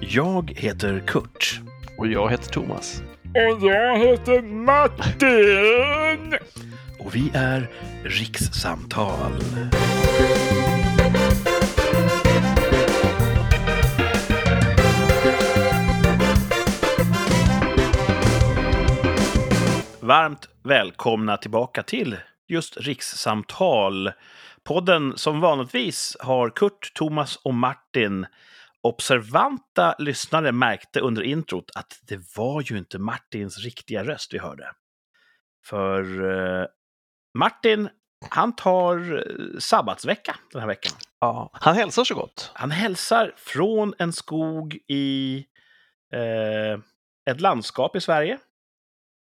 Jag heter Kurt. Och jag heter Thomas. Och jag heter Martin! Och vi är Rikssamtal. Varmt välkomna tillbaka till just Rikssamtal. Podden som vanligtvis har Kurt, Thomas och Martin. Observanta lyssnare märkte under introt att det var ju inte Martins riktiga röst vi hörde. För eh, Martin, han tar eh, sabbatsvecka den här veckan. Ja, han hälsar så gott. Han hälsar från en skog i eh, ett landskap i Sverige.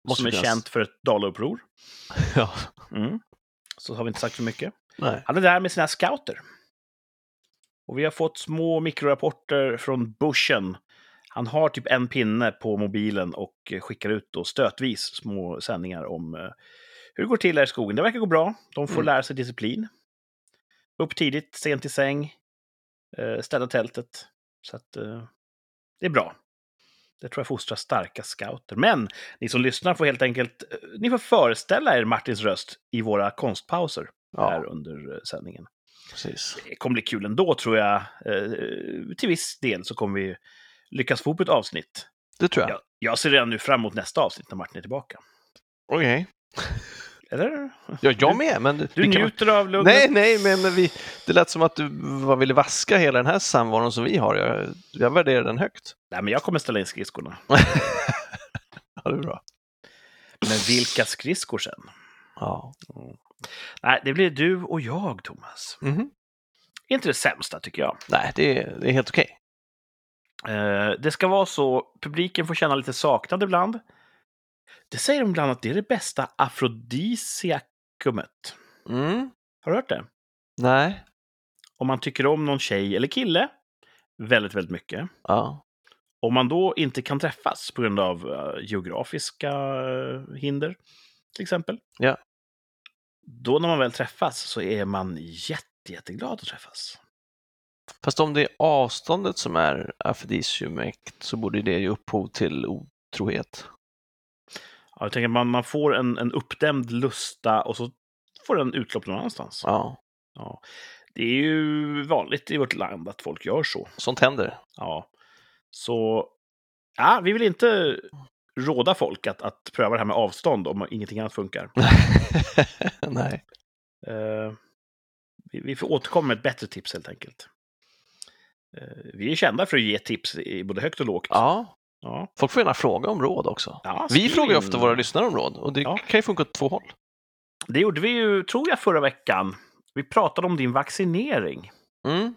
Måste som är känt för ett dalauppror. Ja. Mm. Så har vi inte sagt för mycket. Nej. Han är där med sina scouter. Och vi har fått små mikrorapporter från bushen. Han har typ en pinne på mobilen och skickar ut då stötvis små sändningar om eh, hur det går till här i skogen. Det verkar gå bra. De får Mm. lära sig disciplin. Upp tidigt, sent i säng, eh, städa tältet. Så att eh, det är bra. Det tror jag fostrar starka scouter. Men ni som lyssnar får helt enkelt, eh, ni får föreställa er Martins röst i våra konstpauser här Ja, under eh, sändningen. Precis. Det kommer bli kul ändå tror jag. Eh, till viss del så kommer vi lyckas få ihop ett avsnitt. Det tror jag. Jag, jag ser redan nu fram emot nästa avsnitt när Martin är tillbaka. Okej. Eller? Ja, jag med, men... Du njuter av lugnet? Nej, nej, men, vi, det lät som att du ville vaska hela den här samvaron som vi har. Jag, jag värderar den högt. Nej, men jag kommer ställa in skridskorna. Ja, det är bra. Men vilka skridskor sen? Ja. Nej, det blir du och jag, Thomas. Mhm. Inte det sämsta, tycker jag. Nej, det är, det är helt okej. Eh, det ska vara så, publiken får känna lite saknad ibland. Det säger de ibland att det är det bästa afrodisiakumet. Mm. Har du hört det? Nej. Om man tycker om någon tjej eller kille väldigt, väldigt mycket. Ja. Om man då inte kan träffas på grund av eh, geografiska eh, hinder, till exempel. Ja. Då när man väl träffas så är man jätte, jätteglad att träffas. Fast om det är avståndet som är afrodisiumekt så borde det ge upphov till otrohet. Ja, jag tänker att man, man får en, en uppdämd lusta och så får den utlopp någon annanstans. Ja, Ja. Det är ju vanligt i vårt land att folk gör så. sånt händer. Ja. Så ja, vi vill inte råda folk att, att pröva det här med avstånd om ingenting annat funkar. Nej. Eh, vi, vi får återkomma med ett bättre tips helt enkelt. Eh, vi är kända för att ge tips i både högt och lågt. Ja, Ja. folk får gärna fråga om råd också. Ja, Vi frågar ju ofta våra lyssnare om råd och det Ja. kan ju funka åt två håll. Det gjorde vi ju, tror jag, förra veckan. Vi pratade om din vaccinering. Mm.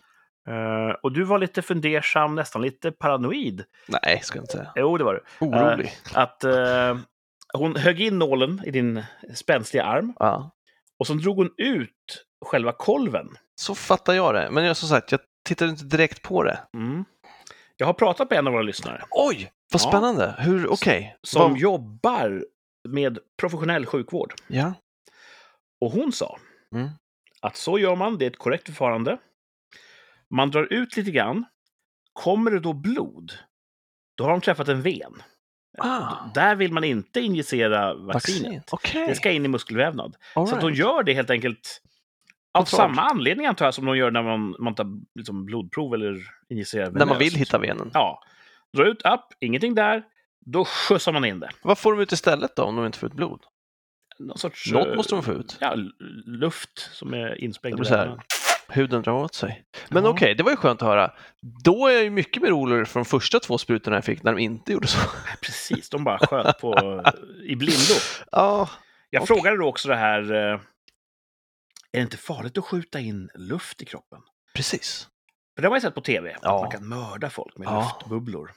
Eh, och du var lite fundersam, nästan lite paranoid. Nej, ska jag inte säga. Jo, det var du. Orolig. Att eh, hon högg in nålen i din spänstiga arm och så drog hon ut själva kolven. Så fattar jag det. Men jag som sagt, jag tittade inte direkt på det. Mm. Jag har pratat med en av våra lyssnare Oj, vad Ja. spännande. Hur, okej. som Vad- jobbar med professionell sjukvård. Ja. Och hon sa Mm. att så gör man, det är ett korrekt förfarande. Man drar ut lite grann. Kommer det då blod, då har de träffat en ven. Ah. Där vill man inte injicera vaccinet. Vaccin. Okej. Det ska in i muskelvävnad. All Så att de right. gör det helt enkelt av Kontroll. samma anledning antar jag som de gör när man, man tar liksom, blodprov eller injicerar När man vill hitta venen. Ja. Dra ut, upp, ingenting där. Då skjutsar man in det. Vad får de ut istället då om de inte får ut blod? Någon sorts... Något måste de få ut. Ja, luft som är insprängd Det blir så här. Huden drar åt sig. Men Ja. okej, det var ju skönt att höra. Då är jag ju mycket mer orolig för de första två sprutorna jag fick när de inte gjorde så. Precis, de bara sköt på, i blindo. Ja, Jag Okej. frågade då också det här... eh, Är det inte farligt att skjuta in luft i kroppen? precis. För det har man ju sett på tv, Ja. att man kan mörda folk med Ja. luftbubblor.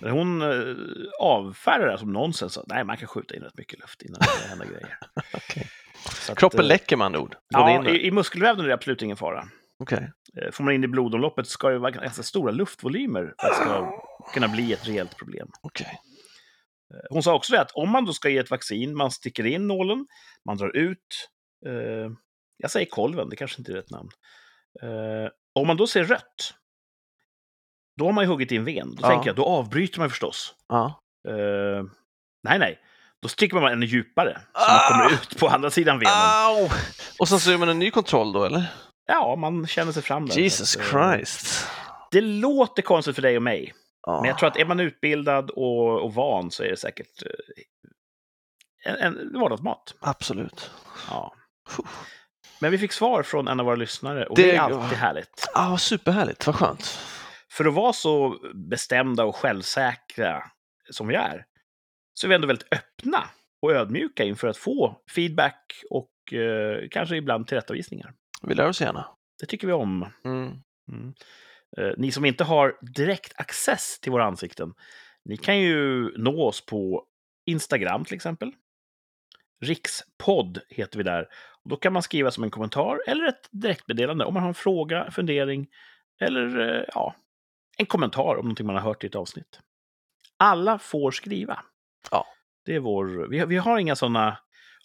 Men hon eh, avfärdade det som nonsens. Så, Nej, man kan skjuta in rätt mycket luft innan det händer grejer. Så att, Kroppen eh, läcker med andra ord. Ja, i, i muskelvävnaden är det absolut ingen fara. Okej. Eh, Får man in i blodomloppet ska det vara ganska stora luftvolymer för att det ska kunna bli ett rejält problem. Eh, Hon sa också det att om man då ska ge ett vaccin, man sticker in nålen, man drar ut, eh, jag säger kolven, det kanske inte är rätt namn. Eh, om man då ser rött, då har man ju huggit i en ven. Då Ja. tänker jag, då avbryter man förstås. Ja. Eh, nej, nej. Då sticker man ännu djupare. Så Ah! man kommer ut på andra sidan venen. Au! Och sen så gör man en ny kontroll då, eller? Ja, man känner sig fram där. Jesus eh, Christ. Det låter konstigt för dig och mig. Ja. Men jag tror att är man utbildad och, och van så är det säkert eh, en, en vardagsmat. Absolut. Ja. Men vi fick svar från en av våra lyssnare och Det- det är alltid härligt. Ah, superhärligt, vad skönt. För att vara så bestämda och självsäkra som vi är, så är vi ändå väldigt öppna och ödmjuka inför att få feedback och eh, kanske ibland tillrättavisningar. Vi lär oss gärna. Det tycker vi om. Mm. Mm. Eh, Ni som inte har direkt access till våra ansikten, ni kan ju nå oss på Instagram till exempel. Rikspodd heter vi där. Och då kan man skriva som en kommentar eller ett direktmeddelande om man har en fråga, fundering eller eh, ja, en kommentar om någonting man har hört i ett avsnitt. Alla får skriva. Ja. Det är vår, vi, har- vi har inga sådana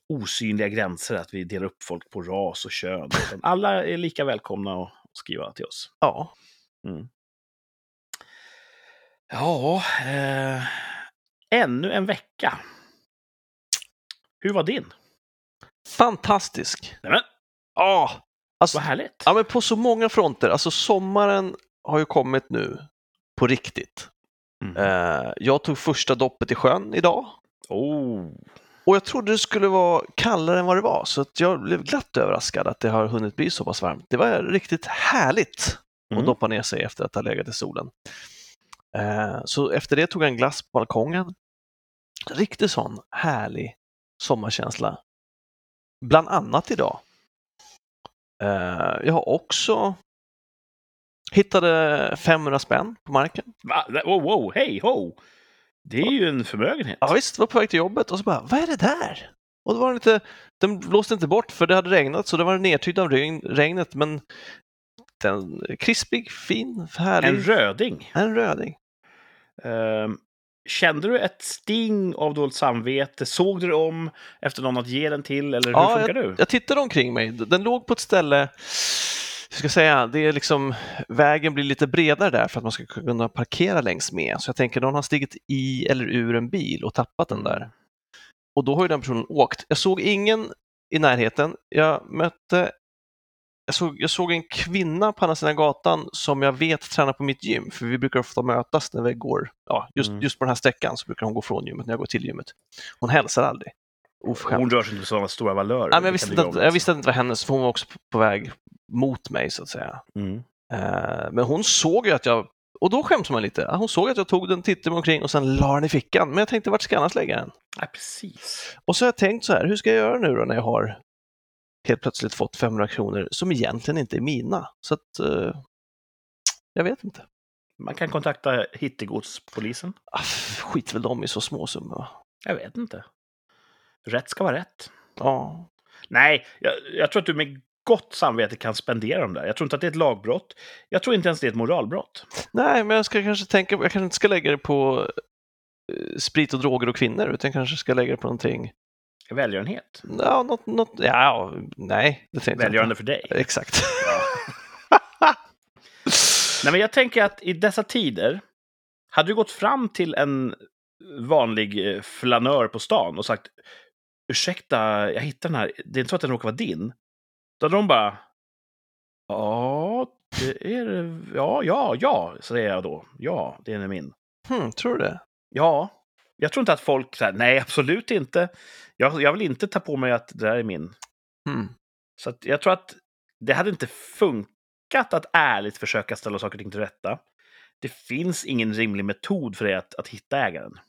osynliga gränser att vi delar upp folk på ras och kön. Alla är lika välkomna att skriva till oss. Ja. Ja, eh, ännu en vecka. Hur var din? Fantastisk. Nämen, Ja. Alltså, vad härligt. ja, men på så många fronter. Alltså sommaren har ju kommit nu på riktigt. Mm. Eh, jag tog första doppet i sjön idag. Oh. Och jag trodde det skulle vara kallare än vad det var, så att jag blev glatt överraskad att det har hunnit bli så pass varmt. Det var riktigt härligt att Mm. doppa ner sig efter att ha legat i solen. Eh, så efter det tog jag en glass på balkongen. Riktigt sån härlig sommarkänsla. Bland annat idag. Eh, jag har också hittade 500 spänn på marken. Va? Wow, wow, hej, ho! Det är ju en förmögenhet. Ja, visst, var på väg till jobbet och så bara, vad är det där? Och då var det inte, den blåste inte bort för det hade regnat så det var nedtydd av regn, regnet men den krispig, fin, härlig. En röding. en röding. Ehm, kände du ett sting av dåligt samvete? Såg du dig om efter någon att ge den till? Eller hur Ja, funkar du? Jag tittade omkring mig, den låg på ett ställe, hur ska jag säga, det är liksom, vägen blir lite bredare där för att man ska kunna parkera längs med. Så jag tänker, någon har stigit i eller ur en bil och tappat den där. Och då har ju den personen åkt. Jag såg ingen i närheten. Jag mötte jag såg, jag såg en kvinna på andra sidan gatan som jag vet tränar på mitt gym, för vi brukar ofta mötas när vi går, ja, just, Mm. just på den här sträckan så brukar hon gå från gymmet när jag går till gymmet. Hon hälsar aldrig. Oförskämt. Hon rör sig inte med sådana stora valörer. Nej, men jag, visste att, jag visste att det inte var hennes, för hon var också på väg mot mig så att säga. Mm. Eh, men hon såg ju att jag, och då skäms man lite, hon såg att jag tog den, tittade mig omkring och sen la den i fickan. Men jag tänkte, vart ska jag annars lägga den? Nej, precis. Och så har jag tänkt så här, hur ska jag göra nu då när jag har helt plötsligt fått 500 kronor som egentligen inte är mina? Så att, eh, jag vet inte. Man kan kontakta hittegodspolisen. Ah, skit väl de i så små summor. Jag vet inte. Rätt ska vara rätt. Ja, Nej, jag, jag tror att du med gott samvete kan spendera dem där. Jag tror inte att det är ett lagbrott. Jag tror inte ens det är ett moralbrott. nej, men jag ska kanske tänka, jag kanske inte ska lägga det på eh, sprit och droger och kvinnor, utan jag kanske ska lägga det på någonting Välgörenhet. Ja, något, något, ja, nej, det tänkte Välgörande för dig. Exakt. Nej, men jag tänker att i dessa tider, hade du gått fram till en vanlig eh, flanör på stan och sagt ursäkta, jag hittade den här, det är inte så att den råkar vara din. Hade de bara ja, det är det. ja, ja, ja, säger jag då. Ja, det är min. Hmm, tror du det? Ja, jag tror inte att folk säger nej, absolut inte. Jag, jag vill inte ta på mig att det där är min. Hmm. Så att jag tror att det hade inte funkat att ärligt försöka ställa saker och ting till rätta. Det finns ingen rimlig metod för dig att, att hitta ägaren.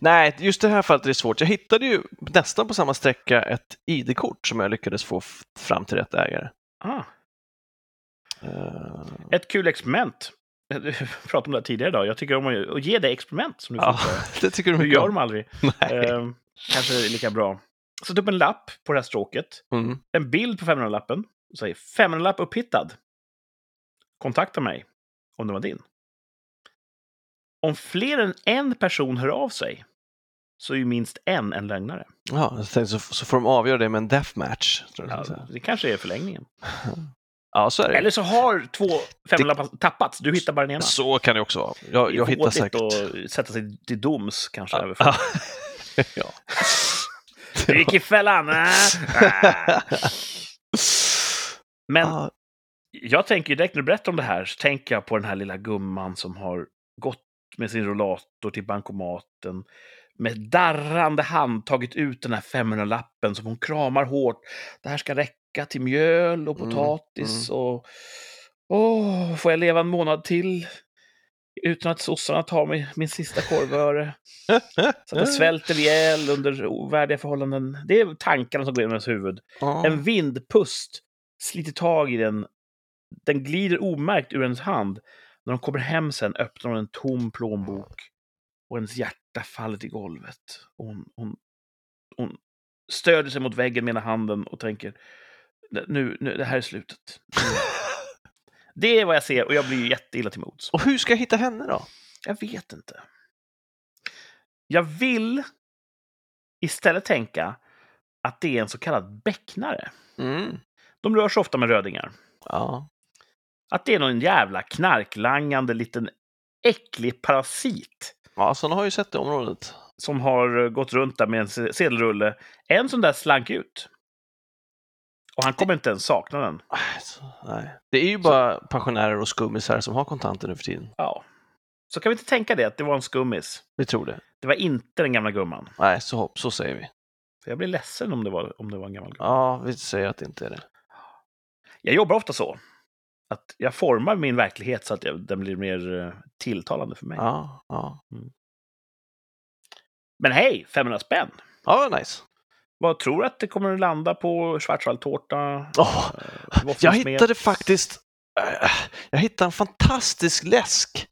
Nej, just det här fallet är det svårt. Jag hittade ju nästan på samma sträcka ett ID-kort som jag lyckades få fram till rätt ägare. Ah, Eh, ett kul experiment. Du pratade om det tidigare idag. Jag tycker om att ge dig experiment som du ja, det tycker du Du mycket gör om. dem aldrig. Eh, kanske lika bra. Sätt upp en lapp på det här stråket. Mm. En bild på 500-lappen. Och säger 500-lapp upphittad. Kontakta mig om det var din. Om fler än en person hör av sig så är ju minst en en lögnare. Ja, så, så får de avgöra det med en deathmatch. Ja, det kanske är förlängningen. Ja, så är det. Eller så har två femlappar tappats. Du hittar bara den ena. Så kan det också vara. Jag, jag hittar säkert... att sätta sig till doms kanske. Ja. folk. ja. Du gick i fällan! Ah. Men Ja, jag tänker direkt när du berättar om det här så tänker jag på den här lilla gumman som har gått med sin rollator till bankomaten med darrande hand tagit ut den här 500-lappen som hon kramar hårt. Det här ska räcka till mjöl och Mm, potatis och... Åh, får jag leva en månad till? Utan att sossarna tar mig min sista korvöre. Så att jag svälter ihjäl under ovärdiga förhållanden. Det är tankarna som går genom ens huvud. Ja. En vindpust sliter tag i den. Den glider omärkt ur hennes hand. När de kommer hem sen öppnar hon en tom plånbok och hennes hjärta faller till golvet. Och hon, hon, hon stöder sig mot väggen med ena handen och tänker nu, nu, det här är slutet. Det är vad jag ser och jag blir jätteilla till mods. Och hur ska jag hitta henne då? Jag vet inte. Jag vill istället tänka att det är en så kallad becknare. Mm. De rör sig ofta med rödingar. Ja. Att det är någon jävla knarklangande liten äcklig parasit ja, sådana har ju sett i området. som har gått runt där med en se- sedelrulle. En sån där slank ut. Och han kommer inte ens sakna den. Nej, så- Nej. Det är ju bara pensionärer och skummisar som har kontanter nu för tiden. Ja. Så kan vi inte tänka det, att det var en skummis. Vi tror det. Det var inte den gamla gumman. Nej, så, så säger vi. För jag blir ledsen om det var, om det var en gammal gumma. Ja, vi säger att det inte är det. Jag jobbar ofta så. Att jag formar min verklighet så att jag, den blir mer eh, tilltalande för mig. Ja, ja. Men hej, 500 spänn! Ja, nice. Vad tror du att det kommer att landa på schwarzwaldtårta? Eh, jag hittade faktiskt äh, jag hittade en fantastisk läsk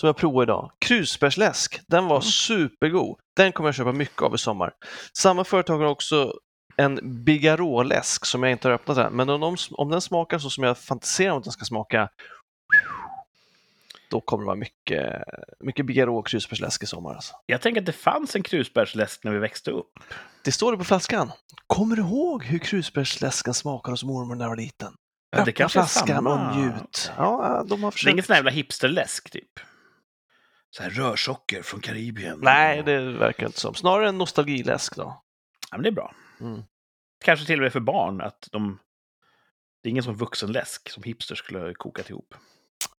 som jag provade idag. Krusbärsläsk. Den var Mm. supergod. Den kommer jag köpa mycket av i sommar. Samma företag har också en Bigarå-läsk som jag inte har öppnat än. Men om, de, om den smakar så som jag fantiserar om att den ska smaka då kommer det vara mycket, mycket Bigarå och krusbärsläsk i sommar. Alltså. Jag tänker att det fanns en krusbärsläsk när vi växte upp. Det står det på flaskan. Kommer du ihåg hur krusbärsläsken smakade hos mormor när jag var liten? Ja, det kanske är flaskan samma. och njut. Ja, de har Det är försökt. ingen sån här jävla hipsterläsk, typ. Så här rörsocker från Karibien. Nej, det verkar inte som. Snarare en nostalgiläsk då. Ja, men det är bra. Mm. Kanske till och med för barn, att de... Det är ingen som vuxenläsk som hipster skulle kokat ihop.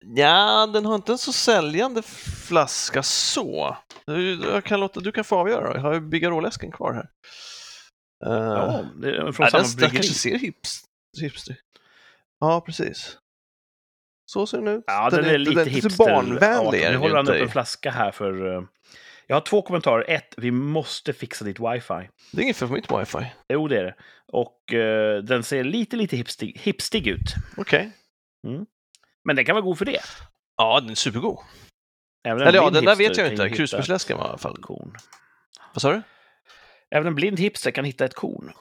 Ja, den har inte en så säljande flaska så. Du, jag kan låta, du kan få avgöra. Jag har ju Bigarå-läsken kvar här. Uh, Ja, det är från nej, samma den, den kanske ser hips, hipster Ja, precis. Så ser den ut. Ja, den, är lite den, hipster. barnvänlig Ja, är Nu den håller han upp en flaska här för... Jag har två kommentarer. Ett, vi måste fixa ditt wifi. Det är inget fel för mitt wifi. Jo, det är det. Och eh, den ser lite, lite hipstig, hipstig ut. Okej. Men den kan vara god för det. Ja, den är supergod. Även en Eller ja, den där vet jag inte. Krusbärsläsken var i alla fall. korn. Vad sa du? Även en blind hipster kan hitta ett korn.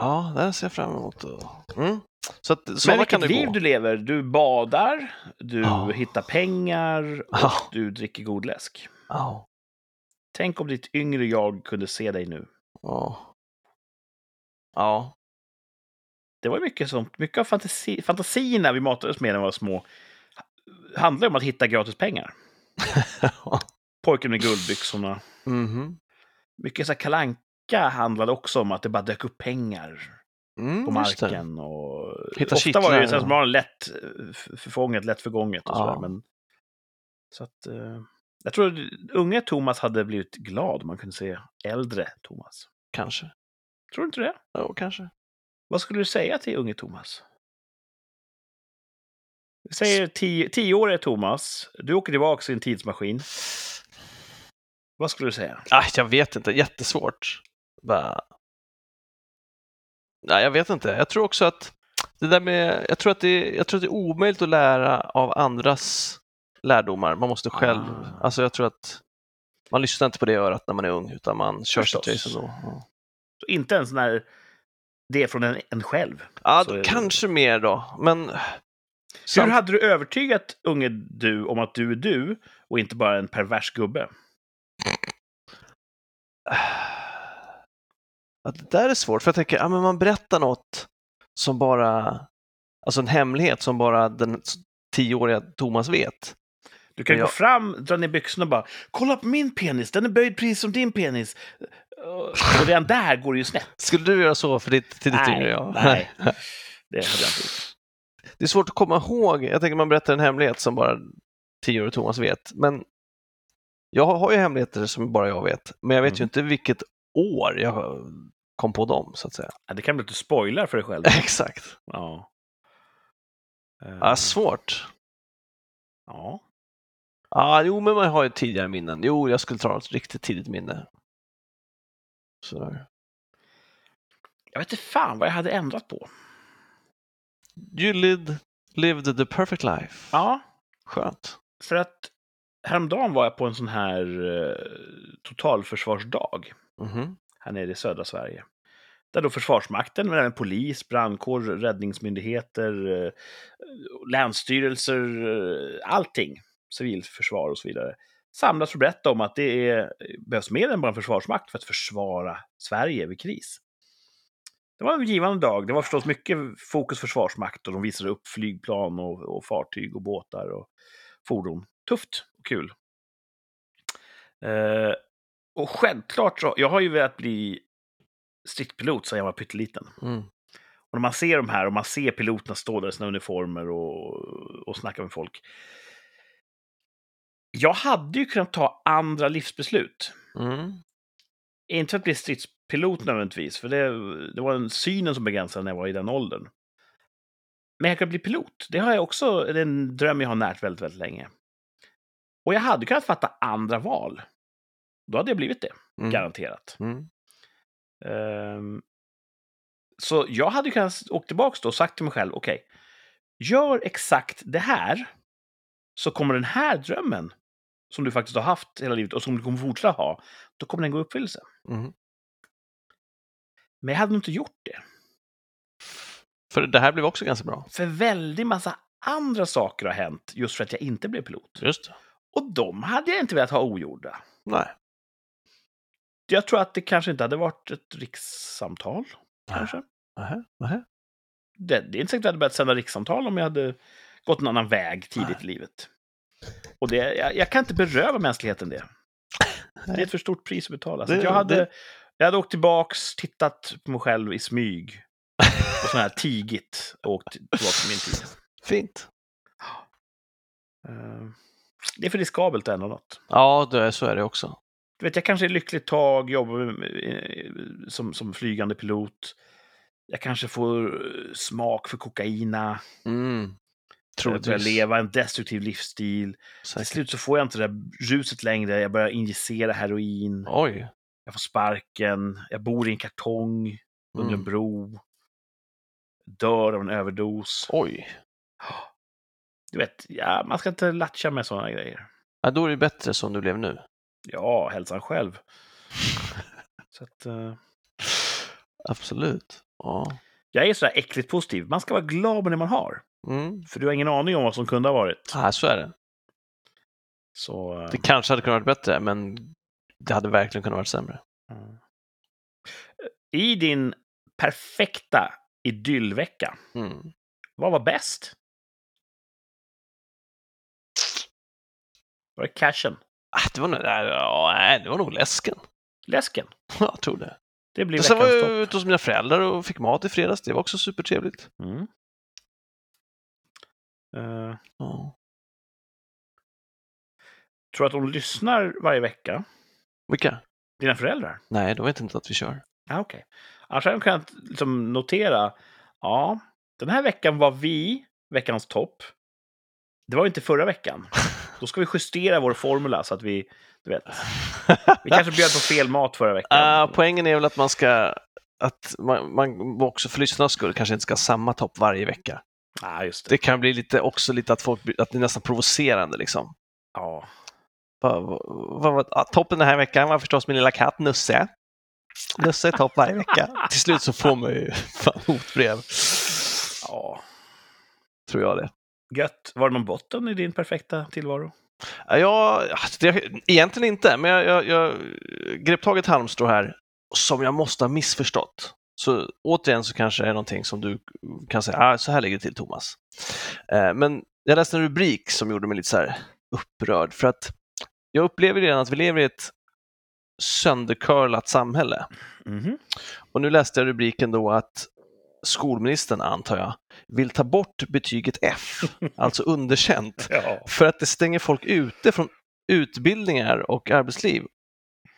Ja, den ser jag fram emot. Mm. Så att Men vilket det liv gå. du lever. Du badar, du Ja. hittar pengar och Ja. du dricker god läsk. Ja. Tänk om ditt yngre jag kunde se dig nu. Ja. Ja. Det var mycket sånt. Mycket av fantasi, fantasierna vi matades med när vi var små handlar om att hitta gratis pengar. Pojken med guldbyxorna. Mhm. Mycket så kalanka handlade också om att det bara dök upp pengar Mm, på marken. Och Hitta ofta var det ju kittlar, sen som var lätt förfånget, lätt förgånget och Ja. sådär. Men, så att, eh, jag tror unge Thomas hade blivit glad om man kunde se äldre Thomas. Kanske. Tror du inte det? Ja, kanske. Vad skulle du säga till unge Thomas? Vi säger tio, tioåriga Thomas. Du åker tillbaka i en tidsmaskin. Vad skulle du säga? Ah, jag vet inte, jättesvårt. Bara... Nej, jag vet inte. Jag tror också att det där med, jag tror att det, jag tror att det är omöjligt att lära av andras lärdomar. Man måste själv, Ah. alltså jag tror att man lyssnar inte på det örat när man är ung, utan man kör sitt race ändå. Ja. Så inte ens när det är från en, en själv. Ja, Så är det. kanske mer då, men... Hur hade du övertygat unge du om att du är du och inte bara en pervers gubbe? Ja, det där är svårt, för jag tänker, ja, men man berättar något som bara Alltså en hemlighet som bara den tioåriga Thomas vet. Du kan Men gå fram, dra ner byxorna och bara “Kolla på min penis, den är böjd precis som din penis”. Och redan där går det ju snett. Skulle du göra så för ditt, till ditt yngre jag? nej. Det hade jag inte gjort. Det är svårt att komma ihåg. Jag tänker man berättar en hemlighet som bara tioårig Thomas vet. Men jag har ju hemligheter som bara jag vet. Men jag vet ju Mm. inte vilket år jag kom på dem, så att säga. Ja, det kan bli lite spoiler för dig själv. Exakt. Ja. Eh, Ja, svårt. ja. Ja, jo, men man har ju tidigare minnen. Jo, jag skulle ta ett riktigt tidigt minne. Sådär. Jag vet inte fan vad jag hade ändrat på. You lived, lived the perfect life. Ja, Skönt. för att häromdagen var jag på en sån här eh, totalförsvarsdag Mhm. här nere i södra Sverige. Där då Försvarsmakten, men även polis, brandkår, räddningsmyndigheter, eh, länsstyrelser, eh, allting, civilförsvar och så vidare, samlas för att berätta om att det är, behövs mer än bara en försvarsmakt för att försvara Sverige vid kris. Det var en givande dag. Det var förstås mycket fokus försvarsmakt och de visade upp flygplan och, och fartyg och båtar och fordon. Tufft och kul. Eh, och självklart så, jag har ju velat bli stridspilot sedan jag var pytteliten. Mm. Och när man ser de här och man ser piloterna stå där i sina uniformer och, och snacka med folk. Jag hade ju kunnat ta andra livsbeslut. Mm. Inte för att bli stridspilot nödvändigtvis, för det, det var en synen som begränsade när jag var i den åldern. Men jag kan bli pilot. Det har jag också, det är en dröm jag har närt väldigt, väldigt länge. Och jag hade kunnat fatta andra val. Då hade jag blivit det, Mm. garanterat. Mm. Ehm, så jag hade kunnat åka tillbaka då och sagt till mig själv, okej, gör exakt det här, så kommer den här drömmen, som du faktiskt har haft hela livet och som du kommer fortsätta ha, då kommer den gå i uppfyllelse. Mm. Men jag hade nog inte gjort det. För det här blev också ganska bra. För väldigt massa andra saker har hänt just för att jag inte blev pilot. Just det. Och de hade jag inte velat ha ogjorda. Nej. Jag tror att det kanske inte hade varit ett rikssamtal. Kanske. Nähä. Nähä. Det, det är inte säkert att jag hade börjat sända rikssamtal om jag hade gått en annan väg tidigt Nej. i livet. Och det, jag, jag kan inte beröva mänskligheten det. Det är ett för stort pris att betala. Så Det- jag, hade, det- jag hade åkt tillbaks, tittat på mig själv i smyg. Och sån här tigit och åkt tillbaka till min tid. Fint. Eh, Det är för riskabelt att ändra något. Ja, det, så är det också. Du vet, jag kanske är lyckligt tag, jobbar med, som, som flygande pilot. Jag kanske får eh, smak för kokaina. Mm. Jag Troligtvis. leva en destruktiv livsstil. Till Säkert. slut så får jag inte det där ruset längre. Jag börjar injicera heroin. Oj. Jag får sparken. Jag bor i en kartong under en Mm. bro. Dör av en överdos. Oj. Du vet, ja, man ska inte latcha med sådana grejer. Ja, då är det bättre som du blev nu. Ja, hälsan själv. Så att, eh, Absolut. Ja. jag är sådär äckligt positiv. Man ska vara glad med det man har. Mm. För du har ingen aning om vad som kunde ha varit. Ja, så är det. Så, eh, Det kanske hade kunnat vara bättre, men det hade verkligen kunnat vara sämre. mm. I din perfekta idyllvecka, Mm. vad var bäst? Var det cashen? Ah, det, var nog, ja, nej, det var nog läsken. Läsken? Jag tror det. Det blir sen var jag ute hos mina föräldrar och fick mat i fredags. Det var också supertrevligt. Mm. Eh, Ja. tror att de lyssnar varje vecka, Vilka? dina föräldrar? Nej, de vet inte att vi kör. Ja, okej. Annars hade de kunnat liksom notera, ja, den här veckan var vi veckans topp. Det var ju inte förra veckan. Då ska vi justera vår formula så att vi, du vet, vi kanske bjöd på fel mat förra veckan. Ah, poängen är väl att man ska att man, man också för lyssnarnas skull kanske inte ska ha samma topp varje vecka. Ah, just det. Det kan bli lite också lite att folk att det är nästan provocerande liksom. Ja. Ah, toppen den här veckan var förstås min lilla katt Nusse. Nusse är topp varje vecka. Till slut så får man ju fan hotbrev, ja. tror jag det. Gött. Var det någon botten i din perfekta tillvaro? Ja, det, egentligen inte, men jag, jag, jag grep tag i ett halmstrå här som jag måste ha missförstått. Så återigen så kanske det är någonting som du kan säga, ah, så här ligger det till Thomas. Eh, men jag läste en rubrik som gjorde mig lite så upprörd för att jag upplever redan att vi lever i ett söndercurlat samhälle. Mhm. Och nu läste jag rubriken då att skolministern, antar jag, vill ta bort betyget F, alltså underkänt, Ja. för att det stänger folk ute från utbildningar och arbetsliv.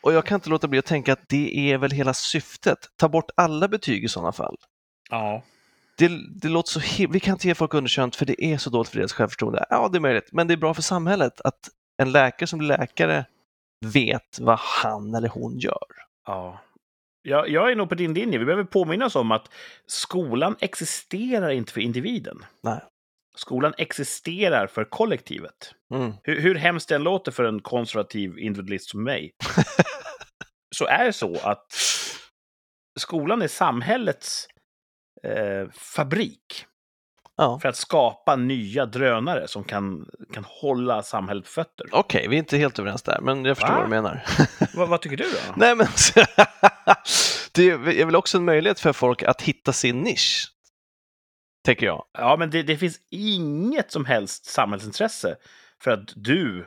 Och jag kan inte låta bli att tänka att det är väl hela syftet. Ta bort alla betyg i sådana fall. ja. Det, det låter så Vi kan inte ge folk underkänt för det är så dåligt för deras självförtroende. Ja, det är möjligt, men det är bra för samhället att en läkare som blir läkare vet vad han eller hon gör. Ja. Jag, jag är nog på din linje. Vi behöver påminna oss om att skolan existerar inte för individen. Nej. Skolan existerar för kollektivet. Mm. Hur, hur hemskt än låter för en konservativ individualist som mig, så är det så att skolan är samhällets eh, fabrik Ja. för att skapa nya drönare som kan, kan hålla samhället på fötter. Okej, vi är inte helt överens där, men jag förstår Va? vad du menar. Vad, vad tycker du då? Nej, men det är väl också en möjlighet för folk att hitta sin nisch, tänker jag. Ja, men det, det finns inget som helst samhällsintresse för att du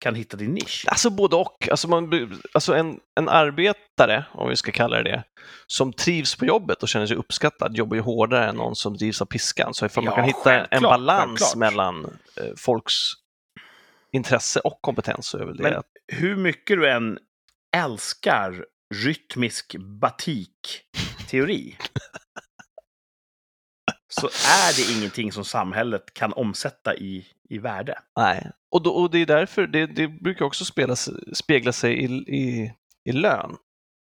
kan hitta din nisch. Alltså både och. Alltså, man, alltså en, en arbetare, om vi ska kalla det det, som trivs på jobbet och känner sig uppskattad jobbar ju hårdare än någon som drivs av piskan. Så ifall man Ja, kan hitta en balans självklart. mellan eh, folks intresse och kompetens så är väl det Men- Hur mycket du än älskar rytmisk batik-teori så är det ingenting som samhället kan omsätta i, i värde. Nej, och, då, och det är därför det, det brukar också spela, spegla sig i, i, i lön.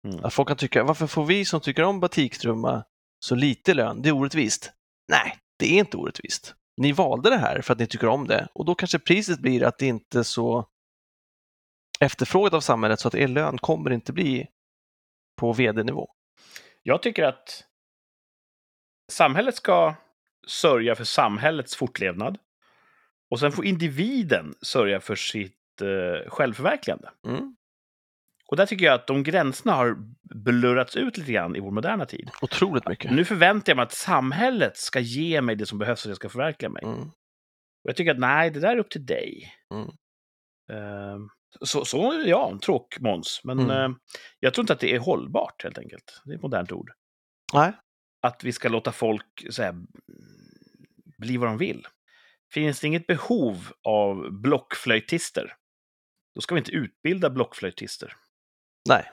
Mm. Att folk kan tycka, varför får vi som tycker om batiktrumma så lite lön? Det är orättvist. Nej, det är inte orättvist. Ni valde det här för att ni tycker om det och då kanske priset blir att det inte är så efterfrågat av samhället så att er lön kommer inte bli på vd-nivå. Jag tycker att samhället ska sörja för samhällets fortlevnad och sen får individen sörja för sitt eh, självförverkligande. Mm. Och där tycker jag att de gränserna har blurrats ut lite grann i vår moderna tid. Otroligt mycket. Nu förväntar jag mig att samhället ska ge mig det som behövs för att jag ska förverkliga mig. Mm. Och jag tycker att nej, det där är upp till dig. Mm. Ehm, så, så ja, tråkmåns. Men Mm. eh, jag tror inte att det är hållbart helt enkelt. Det är ett modernt ord. Nej. Att vi ska låta folk så här, bli vad de vill. Finns det inget behov av blockflöjtister, då ska vi inte utbilda blockflöjtister. Nej.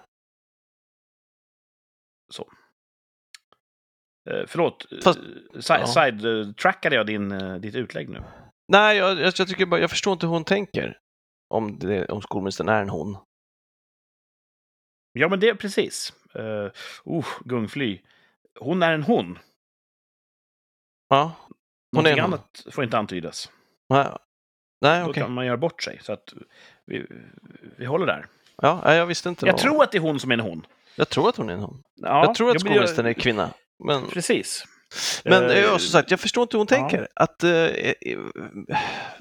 Eh, förlåt, Fast- eh, si- ja. side-trackade jag din, eh, ditt utlägg nu? Nej, jag, jag, jag tycker bara, jag förstår inte hur hon tänker. Om, det, om skolministern är en hon. Ja, men det är precis. Uh, oh, gungfly. Hon är en hon. Ja. Någonting annat får inte antydas. Nej, Nej Då kan man göra bort sig. Så att vi, vi håller där. Ja, jag visste inte. Jag vad- tror att det är hon som är en hon. jag tror att hon är en hon. Ja, jag tror att skolministern är kvinna. Men, Precis. men eh, som sagt, jag förstår inte hur hon ja. tänker. Att, eh,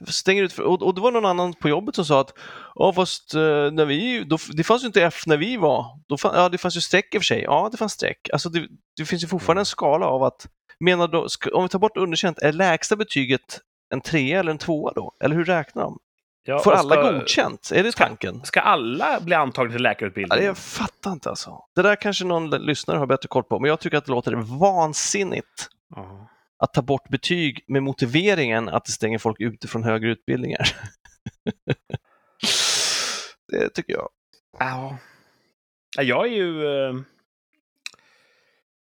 stänger ut, och, och det var någon annan på jobbet som sa att ja, fast när vi, då, det fanns ju inte F när vi var. Då fann, ja, det fanns ju streck i och för sig. Ja, det fanns streck. Alltså, det, det finns ju Mm. fortfarande en skala av att, menar då, om vi tar bort underkänt, är lägsta betyget en trea eller en tvåa då? Eller hur räknar de? ja, Får alla ska, godkänt? Är det ska- tanken? Ska alla bli antagna till läkarutbildningen? jag fattar inte alltså. Det där kanske någon lyssnare har bättre koll på, men jag tycker att det låter vansinnigt Ja. att ta bort betyg med motiveringen att det stänger folk ute från högre utbildningar. det tycker jag. Ja. Ja, Jag är ju... eh,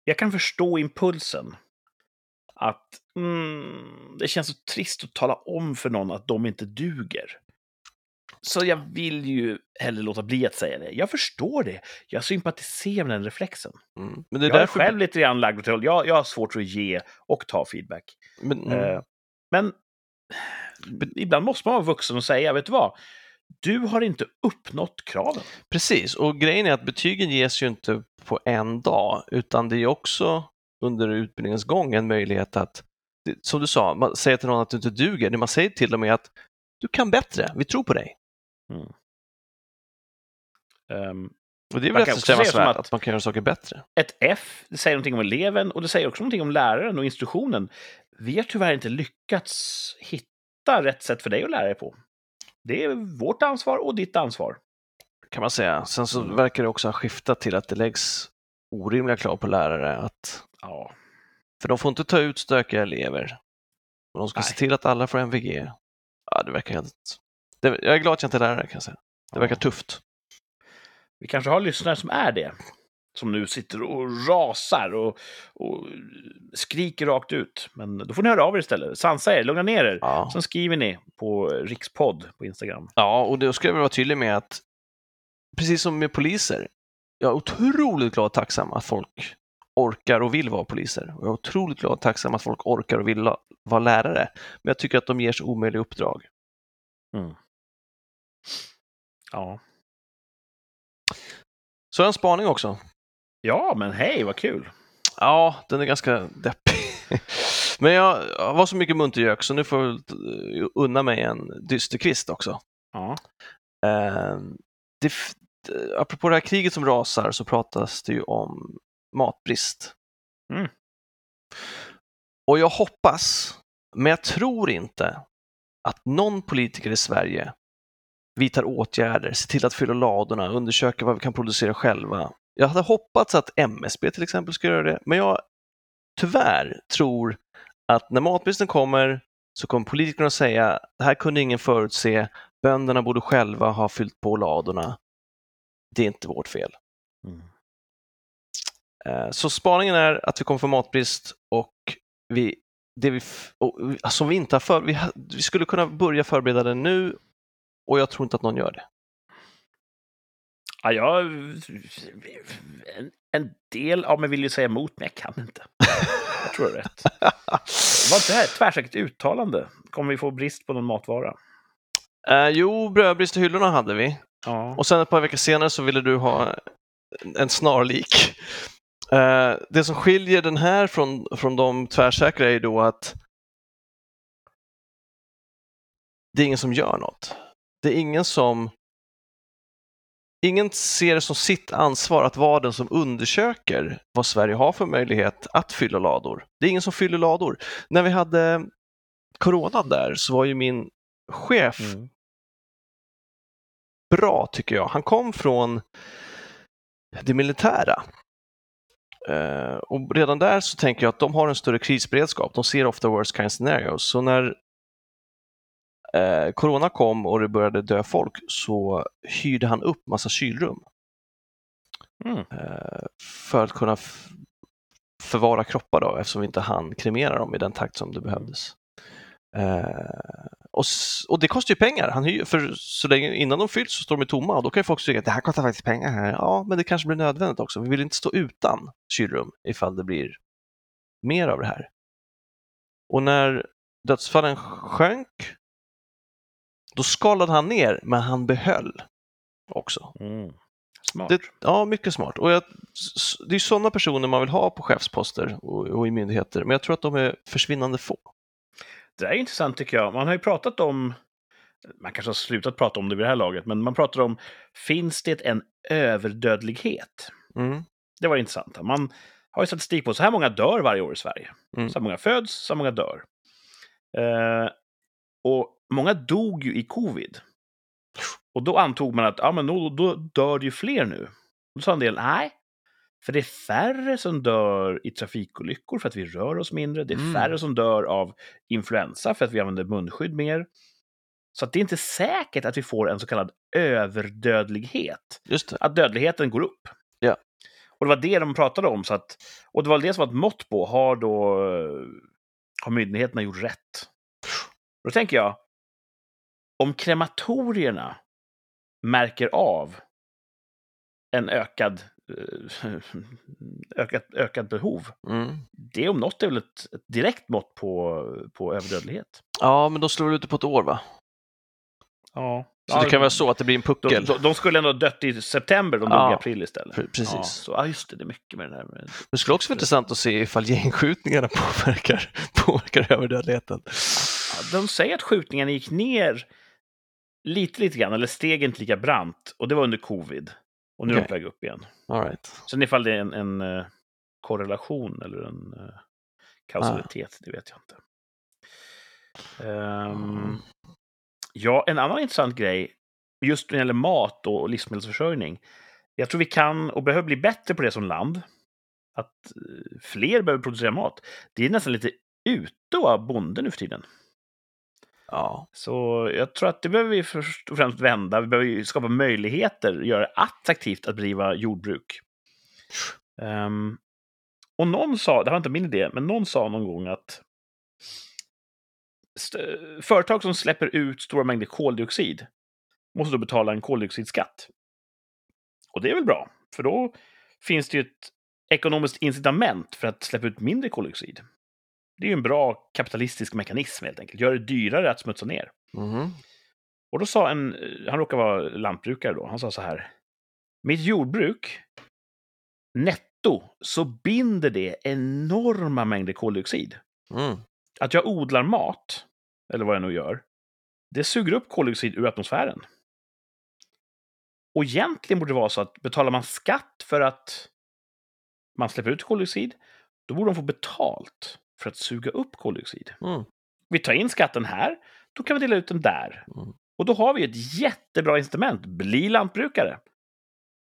Jag kan förstå impulsen. Att mm, det känns så trist att tala om för någon att de inte duger. Så jag vill ju hellre låta bli att säga det. Jag förstår det. Jag sympatiserar med den reflexen. Mm. Men det är jag är därför... själv lite grann lagd åt jag, jag har svårt att ge och ta feedback. Men, mm. Eh, Men ibland måste man vara vuxen och säga, vet du vad? Du har inte uppnått kraven. Precis, och grejen är att betygen ges ju inte på en dag, utan det är också under utbildningens gång en möjlighet att, som du sa, man säger till någon att du inte duger, det man säger till dem är att du kan bättre, vi tror på dig. Ehm, Och det är Man väl eftersträvansvärt att- att man kan göra saker bättre. Ett F, det säger någonting om eleven och det säger också någonting om läraren och institutionen. Vi har tyvärr inte lyckats hitta rätt sätt för dig att lära dig på. Det är vårt ansvar och ditt ansvar. kan man säga. Sen så Mm. verkar det också ha skiftat till att det läggs orimliga krav på lärare. Att, Ja, för de får inte ta ut stökiga elever. Och de ska se Nej. till att alla får MVG. Ja, det verkar helt... Det, jag är glad att jag inte är lärare kan jag säga. Det verkar tufft. vi kanske har lyssnare som är det. Som nu sitter och rasar och, och skriker rakt ut. Men då får ni höra av er istället. Sansa er, lugna ner er. Ja. Sen skriver ni på rikspodd på Instagram. ja, och då ska jag väl vara tydlig med att precis som med poliser, jag är otroligt glad och tacksam att folk orkar och vill vara poliser. Och jag är otroligt glad och tacksam att folk orkar och vill vara lärare. Men jag tycker att de ger så omöjliga uppdrag. Ja. Så jag har en spaning också. ja, men hej, vad kul. Ja, den är ganska deppig. Men jag var så mycket muntergök så nu får jag unna mig en dysterkvist också. Ja. Eh, det, apropå det här kriget som rasar så pratas det ju om matbrist. Mm. Och jag hoppas, men jag tror inte, att någon politiker i Sverige vidtar åtgärder, ser till att fylla ladorna, undersöka vad vi kan producera själva. Jag hade hoppats att MSB till exempel ska göra det, men jag tyvärr tror att när matbristen kommer så kommer politikerna att säga det här kunde ingen förutse, bönderna borde själva ha fyllt på ladorna. Det är inte vårt fel. Mm. Eh, Så spaningen är att vi kommer få matbrist och vi, det vi, och, som vi inte har för, vi, vi skulle kunna börja förbereda det nu och jag tror inte att någon gör det. Ja, jag... En, en del av mig vill ju säga emot, men jag kan inte. Jag tror det är rätt. Var inte det här ett tvärsäkert uttalande? Kommer vi få brist på någon matvara? Eh, jo, brödbrist i hyllorna hade vi Ja. och sen ett par veckor senare så ville du ha en snarlik. Eh, det som skiljer den här från, från de tvärsäkra är då att det är ingen som gör något. Det är ingen som Ingen ser det som sitt ansvar att vara den som undersöker vad Sverige har för möjlighet att fylla lador. Det är ingen som fyller lador. När vi hade coronan där så var ju min chef Mm. bra tycker jag. Han kom från det militära. Eh, och redan där så tänker jag att de har en större krisberedskap. De ser ofta worst kind scenarios. Så när eh, corona kom och det började dö folk så hyrde han upp massa kylrum Mm. eh, för att kunna förvara kroppar då, eftersom vi inte hann kremera dem i den takt som det behövdes. Eh, och, och det kostar ju pengar, han hyr, för så länge innan de fylls så står de tomma och då kan ju folk tycka att det här kostar faktiskt pengar. Här. Ja, men det kanske blir nödvändigt också. Vi vill inte stå utan kylrum ifall det blir mer av det här. Och när dödsfallen sjönk, då skalade han ner, men han behöll också. Mm. Smart. Det, ja, mycket smart. Och jag, det är sådana personer man vill ha på chefsposter och, och i myndigheter, men jag tror att de är försvinnande få. Det där är intressant tycker jag. Man har ju pratat om, man kanske har slutat prata om det vid det här laget, men man pratar om, finns det en överdödlighet? Mm. Det var intressant. Man har ju statistik på så här många dör varje år i Sverige. Mm. Så här många föds, så här många dör. Eh, och många dog ju i covid. Och då antog man att ja, men då, då dör det ju fler nu. Då sa en del nej, för det är färre som dör i trafikolyckor för att vi rör oss mindre. Det är Mm. färre som dör av influensa för att vi använder munskydd mer. Så att det är inte säkert att vi får en så kallad överdödlighet att dödligheten går upp. Ja. Och det var det de pratade om. Så att, och det var det som var ett mått på, har då har myndigheterna gjort rätt? Då tänker jag, om krematorierna märker av en ökad, ökat, ökat behov, Mm. det om något är väl ett, ett direkt mått på, på överdödlighet. Ja, men då slår det ute på ett år va? Ja. Så det kan vara så att det blir en De, puckel. de, de skulle ändå ha dött i september, de dog Ja, i april istället. pre- precis. Ja, så, ja, just det, det är mycket med det här. Med, Det skulle också vara intressant att se ifall gängskjutningarna påverkar, påverkar överdödligheten. Ja, de säger att skjutningen gick ner lite, lite grann, eller steg inte lika brant, och det var under covid. Och nu är de på väg upp igen. All right. Sen ifall det är en, en eh, korrelation eller en eh, kausalitet, det vet jag inte. Ehm, ja, en annan intressant grej, just när det gäller mat och livsmedelsförsörjning. Jag tror vi kan och behöver bli bättre på det som land. Att eh, fler behöver producera mat. Det är nästan lite ute av bonden nu för tiden. Ja. Så jag tror att det behöver vi först och främst vända. Vi behöver ju skapa möjligheter, göra det attraktivt att bedriva jordbruk. Um, och någon sa, det var inte min idé, men någon sa någon gång att företag som släpper ut stora mängder koldioxid måste då betala en koldioxidskatt. Och det är väl bra, för då finns det ju ett ekonomiskt incitament för att släppa ut mindre koldioxid. Det är ju en bra kapitalistisk mekanism helt enkelt. Gör det dyrare att smutsa ner. Mhm. Och då sa en, han råkar vara lantbrukare då, han sa så här. Mitt jordbruk, netto, så binder det enorma mängder koldioxid. Mm. Att jag odlar mat, eller vad jag nu gör, det suger upp koldioxid ur atmosfären. Och egentligen borde det vara så att betalar man skatt för att man släpper ut koldioxid, då borde de få betalt för att suga upp koldioxid. Mm. Vi tar in skatten här, då kan vi dela ut den där. Mm. Och då har vi ett jättebra incitament. Bli lantbrukare.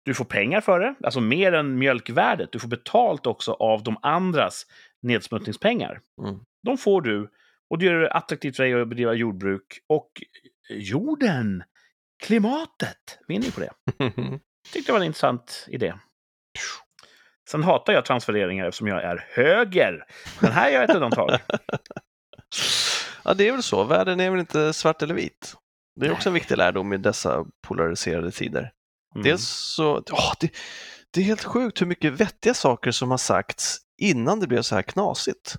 Du får pengar för det, alltså mer än mjölkvärdet. Du får betalt också av de andras nedsmutsningspengar. Mm. De får du och det gör det attraktivt för dig att bedriva jordbruk. Och jorden, klimatet, vinner på det. Tyckte det var en intressant idé. Sen hatar jag transfereringar eftersom jag är höger. Men här gör jag ett undantag. ja, det är väl så. Världen är väl inte svart eller vit. Det är också en viktig lärdom i dessa polariserade tider. Mm. Dels så, åh, det, det är helt sjukt hur mycket vettiga saker som har sagts innan det blev så här knasigt.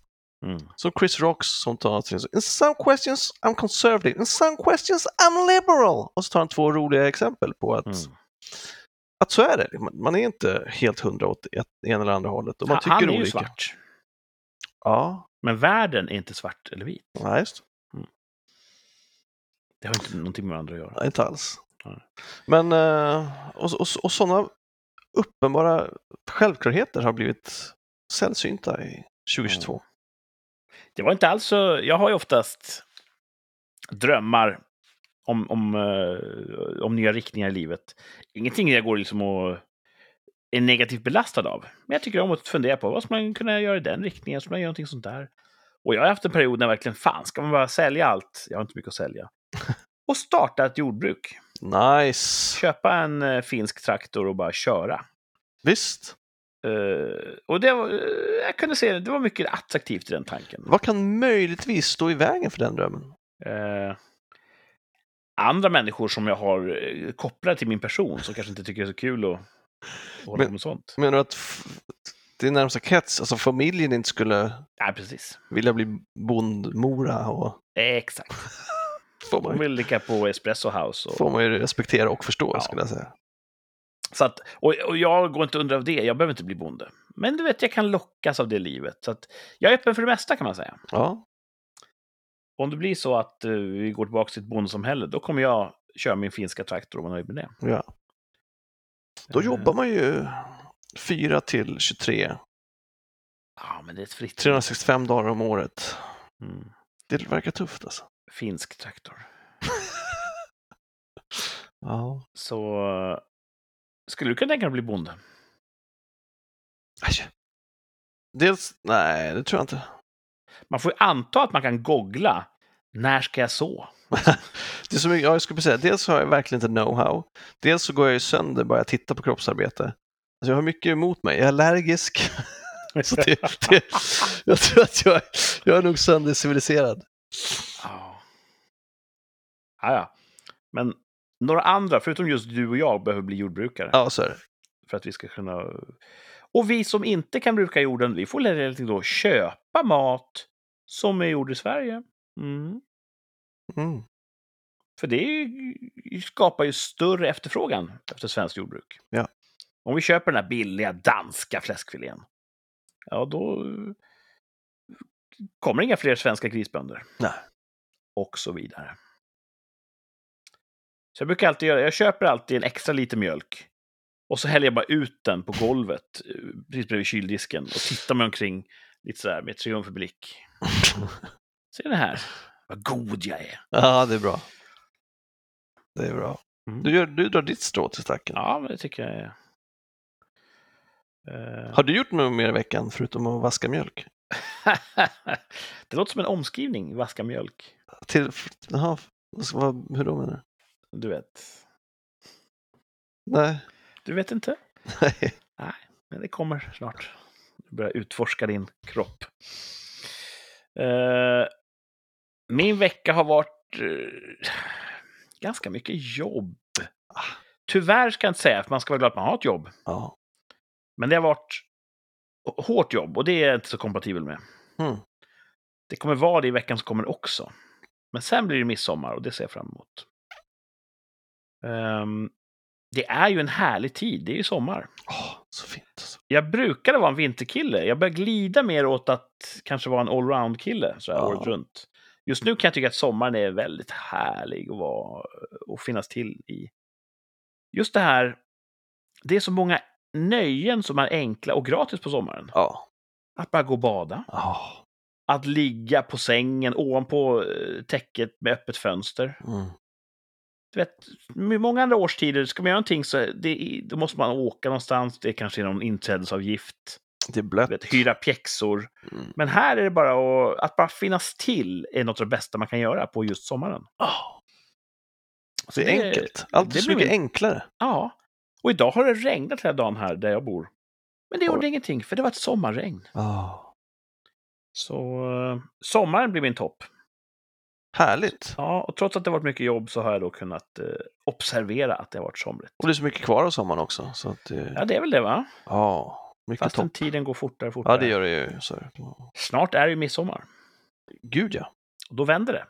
Mm. Som Chris Rocks som tar till In some questions I'm conservative, in some questions I'm liberal. Och så tar han två roliga exempel på att, Mm. Att så är det. Man- är inte helt hundra åt ena eller andra hållet och man tycker Han är ju olika. svart. Ja, Men världen är inte svart eller vit. ja, just Det har inte någonting med varandra att göra. det. Inte alls. Nej. Men, eh, och, och, och sådana uppenbara självklarheter har blivit sällsynta i 2022. Det var inte alls så... Jag har ju oftast drömmar om, om, eh, om nya riktningar i livet. Ingenting jag går liksom och är negativt belastad av. Men jag tycker om att fundera på vad ska man kunna göra i den riktningen? Ska man göra någonting sånt där? Och jag har haft en period när jag verkligen, fan, ska man bara sälja allt? Jag har inte mycket att sälja. Och starta ett jordbruk. Nice! Köpa en eh, finsk traktor och bara köra. Visst. Eh, och det var, jag kunde se det, det var mycket attraktivt i den tanken. Vad kan möjligtvis stå i vägen för den drömmen? Eh, andra människor som jag har eh, kopplade till min person som kanske inte tycker det är så kul att, hålla Men- på med sånt. Menar du att din närmsta krets, alltså familjen inte skulle Nej, precis. vilja bli bondmora och Exakt. får De man, vill ligga på Espresso House. Och, får man ju respektera och förstå Ja. skulle jag säga. så att, och, och jag går inte under av det, jag behöver inte bli bonde. Men du vet, jag kan lockas av det livet. Så att jag är öppen för det mesta kan man säga. Ja, Om det blir så att eh, vi går tillbaka till ett bondesamhälle, då kommer jag köra min finska traktor och vara nöjd med det. ja. Då Eh, jobbar man ju 4 till 23, Ja, men det är ett fritt... 365 dagar om året. Mm. Det verkar tufft alltså. Finsk traktor. Ja. Så eh, skulle du kunna tänka dig att bli bonde? Aj. Dels, nej det tror jag inte. Man får ju anta att man kan googla. När ska jag så? Det är så mycket, ja, jag skulle säga, dels har jag verkligen inte know-how. Dels så går jag ju sönder bara jag tittar på kroppsarbete. Alltså jag har mycket emot mig. Jag är allergisk. så det, det, jag tror att jag, jag är nog sönderciviliserad. Ja. Ja, ja. Men några andra, förutom just du och jag, behöver bli jordbrukare. Ja, så är det. För att vi ska kunna... Och vi som inte kan bruka jorden, vi får helt enkelt då köpa mat som är gjord i Sverige. Mm. Mm. För det skapar ju större efterfrågan efter svenskt jordbruk. Ja. Om vi köper den här billiga danska fläskfilén, ja då kommer inga fler svenska grisbönder. Nej. Och så vidare. Så jag brukar alltid göra, jag köper alltid en extra liter mjölk Och så häller jag bara ut den på golvet, eh, precis bredvid kyldisken, och tittar mig omkring lite sådär med triumfblick. Ser ni här? Vad god jag är. Ja, det är bra. Det är bra. Mm. Du, gör, du drar ditt strå till stacken. Ja, men det tycker jag är... Eh, Har du gjort något mer i veckan förutom att vaska mjölk? det låter som en omskrivning, vaska mjölk. Till, jaha, vad hur då menar du? Du vet. Nej. Du vet inte? Nej. Men det kommer snart. Du börjar utforska din kropp. Eh, min vecka har varit eh, ganska mycket jobb. Tyvärr ska jag inte säga, för man ska vara glad att man har ett jobb. Ja. Men det har varit hårt jobb och det är jag inte så kompatibel med. Mm. Det kommer vara det i veckan som kommer också. Men sen blir det midsommar och det ser jag fram emot. Ehm, det är ju en härlig tid, det är ju sommar. Åh, så fint. Alltså. Jag brukade vara en vinterkille. Jag börjar glida mer åt att kanske vara en allround-kille så här Ja. året runt. Just nu kan jag tycka att sommaren är väldigt härlig att, vara, att finnas till i. Just det här, det är så många nöjen som är enkla och gratis på sommaren. Ja. Att bara gå och bada, Ja. att ligga på sängen ovanpå eh, täcket med öppet fönster. Mm. Du vet, med många andra årstider, ska man göra någonting så det, då måste man åka någonstans, det är kanske är någon inträdesavgift. Det är blött. Vet, hyra pjäxor. Mm. Men här är det bara att, att bara finnas till är något av det bästa man kan göra på just sommaren. Ja. Så Det är enkelt. Allt är det så mycket enklare. Ja. Och idag har det regnat hela dagen här där jag bor. Men det gjorde Oj. ingenting, för det var ett sommarregn. Ja. Så eh, sommaren blir min topp. Härligt. Ja, och trots att det varit mycket jobb så har jag då kunnat eh, observera att det har varit somrigt. Och det är så mycket kvar av sommaren också. Så att det... Ja, det är väl det va? Ja, mycket Fast den topp. tiden går fortare och fortare. Ja, det gör det ju. Så. det. Snart är det ju midsommar. Gud ja. Och då vänder det.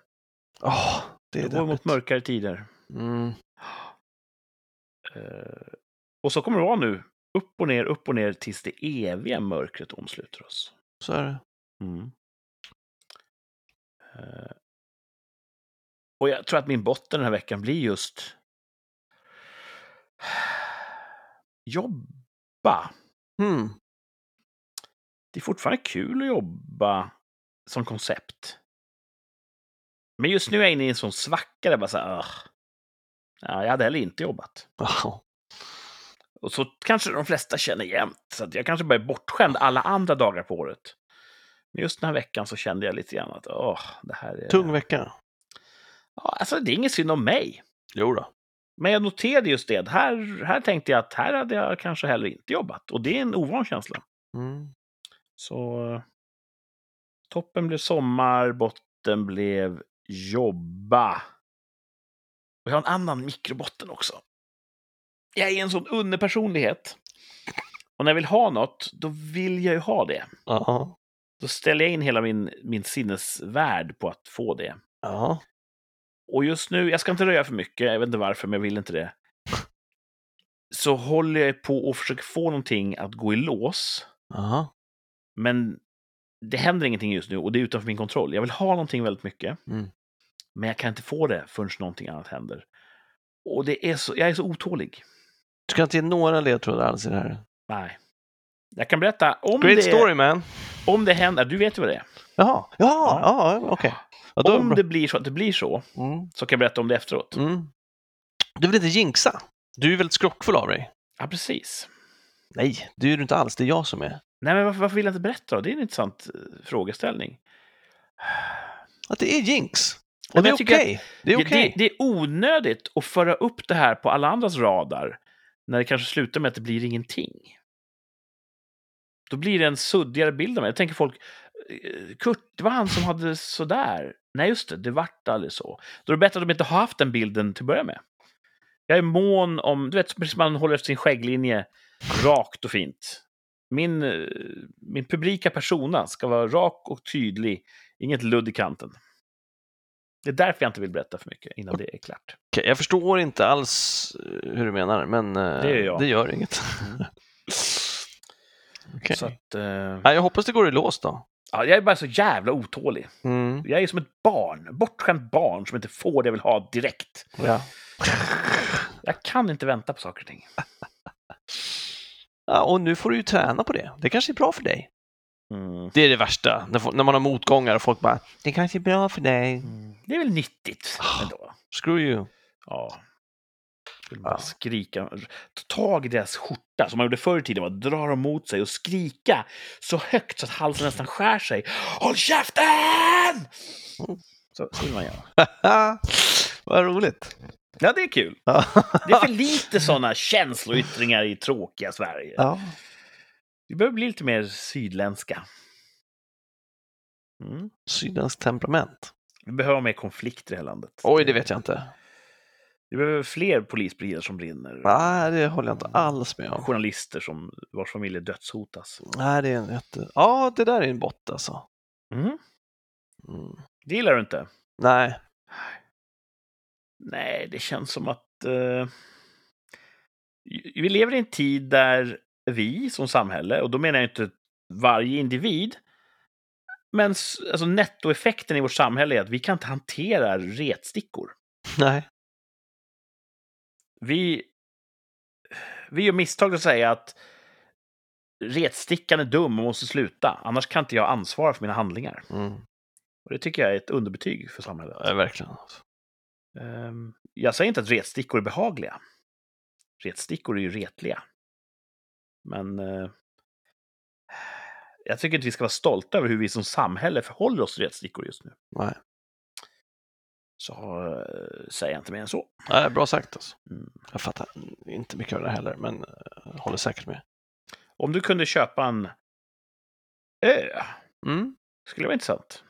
Åh, det Det är går mot mörkare tider. Mm. Eh, och så kommer det vara nu. Upp och ner, upp och ner tills det eviga mörkret omsluter oss. Så är det. Mm. Eh, och jag tror att min botten den här veckan blir just jobba. Mm. Det är fortfarande kul att jobba som koncept. Men just nu är jag inne i en sån svacka där bara så här, ja, jag hade heller inte jobbat. Ja. Och så kanske de flesta känner jämt, så att jag kanske bara är bortskämd alla andra dagar på året. Men just den här veckan så kände jag lite grann att åh, det här är... Tung vecka. Ja, alltså det är inget synd om mig. Jo då. Men jag noterade just det, här, här tänkte jag att här hade jag kanske heller inte jobbat. Och det är en ovan känsla. Mm. Så toppen blev sommar, botten blev jobba. Och jag har en annan mikrobotten också. Jag är en sån underpersonlighet. Och när jag vill ha något, då vill jag ju ha det. Ja. Då ställer jag in hela min, min sinnesvärld på att få det. Ja. Och just nu, jag ska inte röja för mycket, jag vet inte varför, men jag vill inte det. Så håller jag på och försöker få någonting att gå i lås. Ja. Men det händer ingenting just nu och det är utanför min kontroll. Jag vill ha någonting väldigt mycket. Mm. Men jag kan inte få det förrän någonting annat händer. Och det är så, jag är så otålig. Du ska inte ge några ledtrådar alls i det här. Nej. Jag kan berätta om Great det, story man. om det händer. Du vet ju vad det är. Jaha. Ja, ja, okej. Ja, då- om det blir så att det blir så, Mm. så kan jag berätta om det efteråt. Mm. Du vill inte jinxa? Du är väldigt skrockfull av dig. Ja, precis. Nej, det är du inte alls. Det är jag som är. Nej, men varför, varför vill jag inte berätta då? Det är en intressant eh, frågeställning. Att det är jinx. Och det är okej. Det är okej. Det, det är onödigt att föra upp det här på alla andras radar när det kanske slutar med att det blir ingenting. Då blir det en suddigare bild av mig. Jag tänker folk, eh, Kurt, det var han som hade sådär. Nej, just det, det vart aldrig så. Då är det bättre att de inte har haft den bilden till att börja med. Jag är mån om, du vet, precis som man håller efter sin skägglinje rakt och fint. Min, eh, min publika persona ska vara rak och tydlig, inget ludd i kanten. Det är därför jag inte vill berätta för mycket innan det är klart. Okej, jag förstår inte alls eh, hur du menar, men Det det gör inget. Mm. Okej. Så att, eh, Nej, jag hoppas det går i lås då. ja, jag är bara så jävla otålig. Mm. Jag är som ett barn, bortskämt barn som inte får det jag vill ha direkt. Ja. Jag kan inte vänta på saker och ting. Ja, och nu får du ju träna på det. Det kanske är bra för dig. Mm. Det är det värsta, när, man har motgångar och folk bara “det kanske är bra för dig”. Det är väl nyttigt Ah. ändå. Screw you. Ja. Vill bara Ja. skrika. Ta tag i deras skjorta som man gjorde förr i tiden. Bara dra dem mot sig och skrika så högt så att halsen nästan skär sig. Håll käften! Så, så vill man göra. Vad roligt. Ja, det är kul. Ja. Det är för lite sådana känsloyttringar i tråkiga Sverige. ja. Vi behöver bli lite mer sydländska. Mm. Sydens temperament. Vi behöver mer konflikter i det här landet. Oj, det vet jag inte. Vi behöver fler polisbilar som brinner. Nej, det håller jag inte alls med om. Journalister som, vars familjer dödshotas. Nej, det är en jätte... Ja, det där är en bott alltså. Mm. Mm. Det gillar du inte? Nej. Nej, det känns som att eh, vi lever i en tid där vi som samhälle, och då menar jag inte varje individ, men alltså nettoeffekten i vårt samhälle är att vi kan inte hantera retstickor. Nej. Vi, vi gör misstag att säga att retstickan är dum och måste sluta, annars kan inte jag ansvara för mina handlingar. Mm. Och det tycker jag är ett underbetyg för samhället. Ja, verkligen. Ehm, Jag säger inte att retstickor är behagliga. Retstickor är ju retliga. Men eh, jag tycker inte vi ska vara stolta över hur vi som samhälle förhåller oss till retstickor just nu. Nej. Så eh, säger jag inte mer än så. Nej, bra sagt alltså. Mm. Jag fattar inte mycket av det heller, men eh, håller säkert med. Om du kunde köpa en ö, Mm. skulle det vara intressant.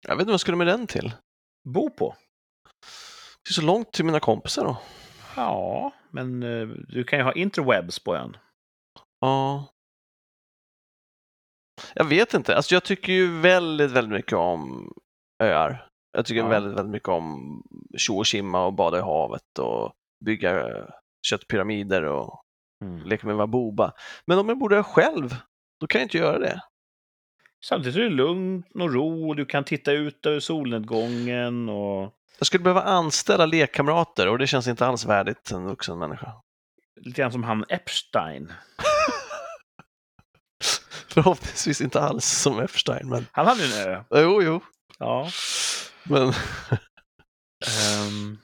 Jag vet inte vad jag skulle med den till. Bo på. Det är så långt till mina kompisar då. Ja, men eh, du kan ju ha interwebs på ön. Ja. Jag vet inte. Alltså jag tycker ju väldigt, väldigt mycket om öar. Jag tycker Ja. väldigt, väldigt mycket om tjo och simma och bada i havet och bygga eh, köttpyramider och Mm. leka med Wabuba. Men om jag bor där själv, då kan jag inte göra det. Samtidigt är det lugnt och ro och du kan titta ut över solnedgången och Jag skulle behöva anställa lekkamrater och det känns inte alls värdigt en vuxen människa. lite grann som han Epstein. Förhoppningsvis inte alls som Epstein, men Han hade en ö. jo, jo. Ja. Men Ehm,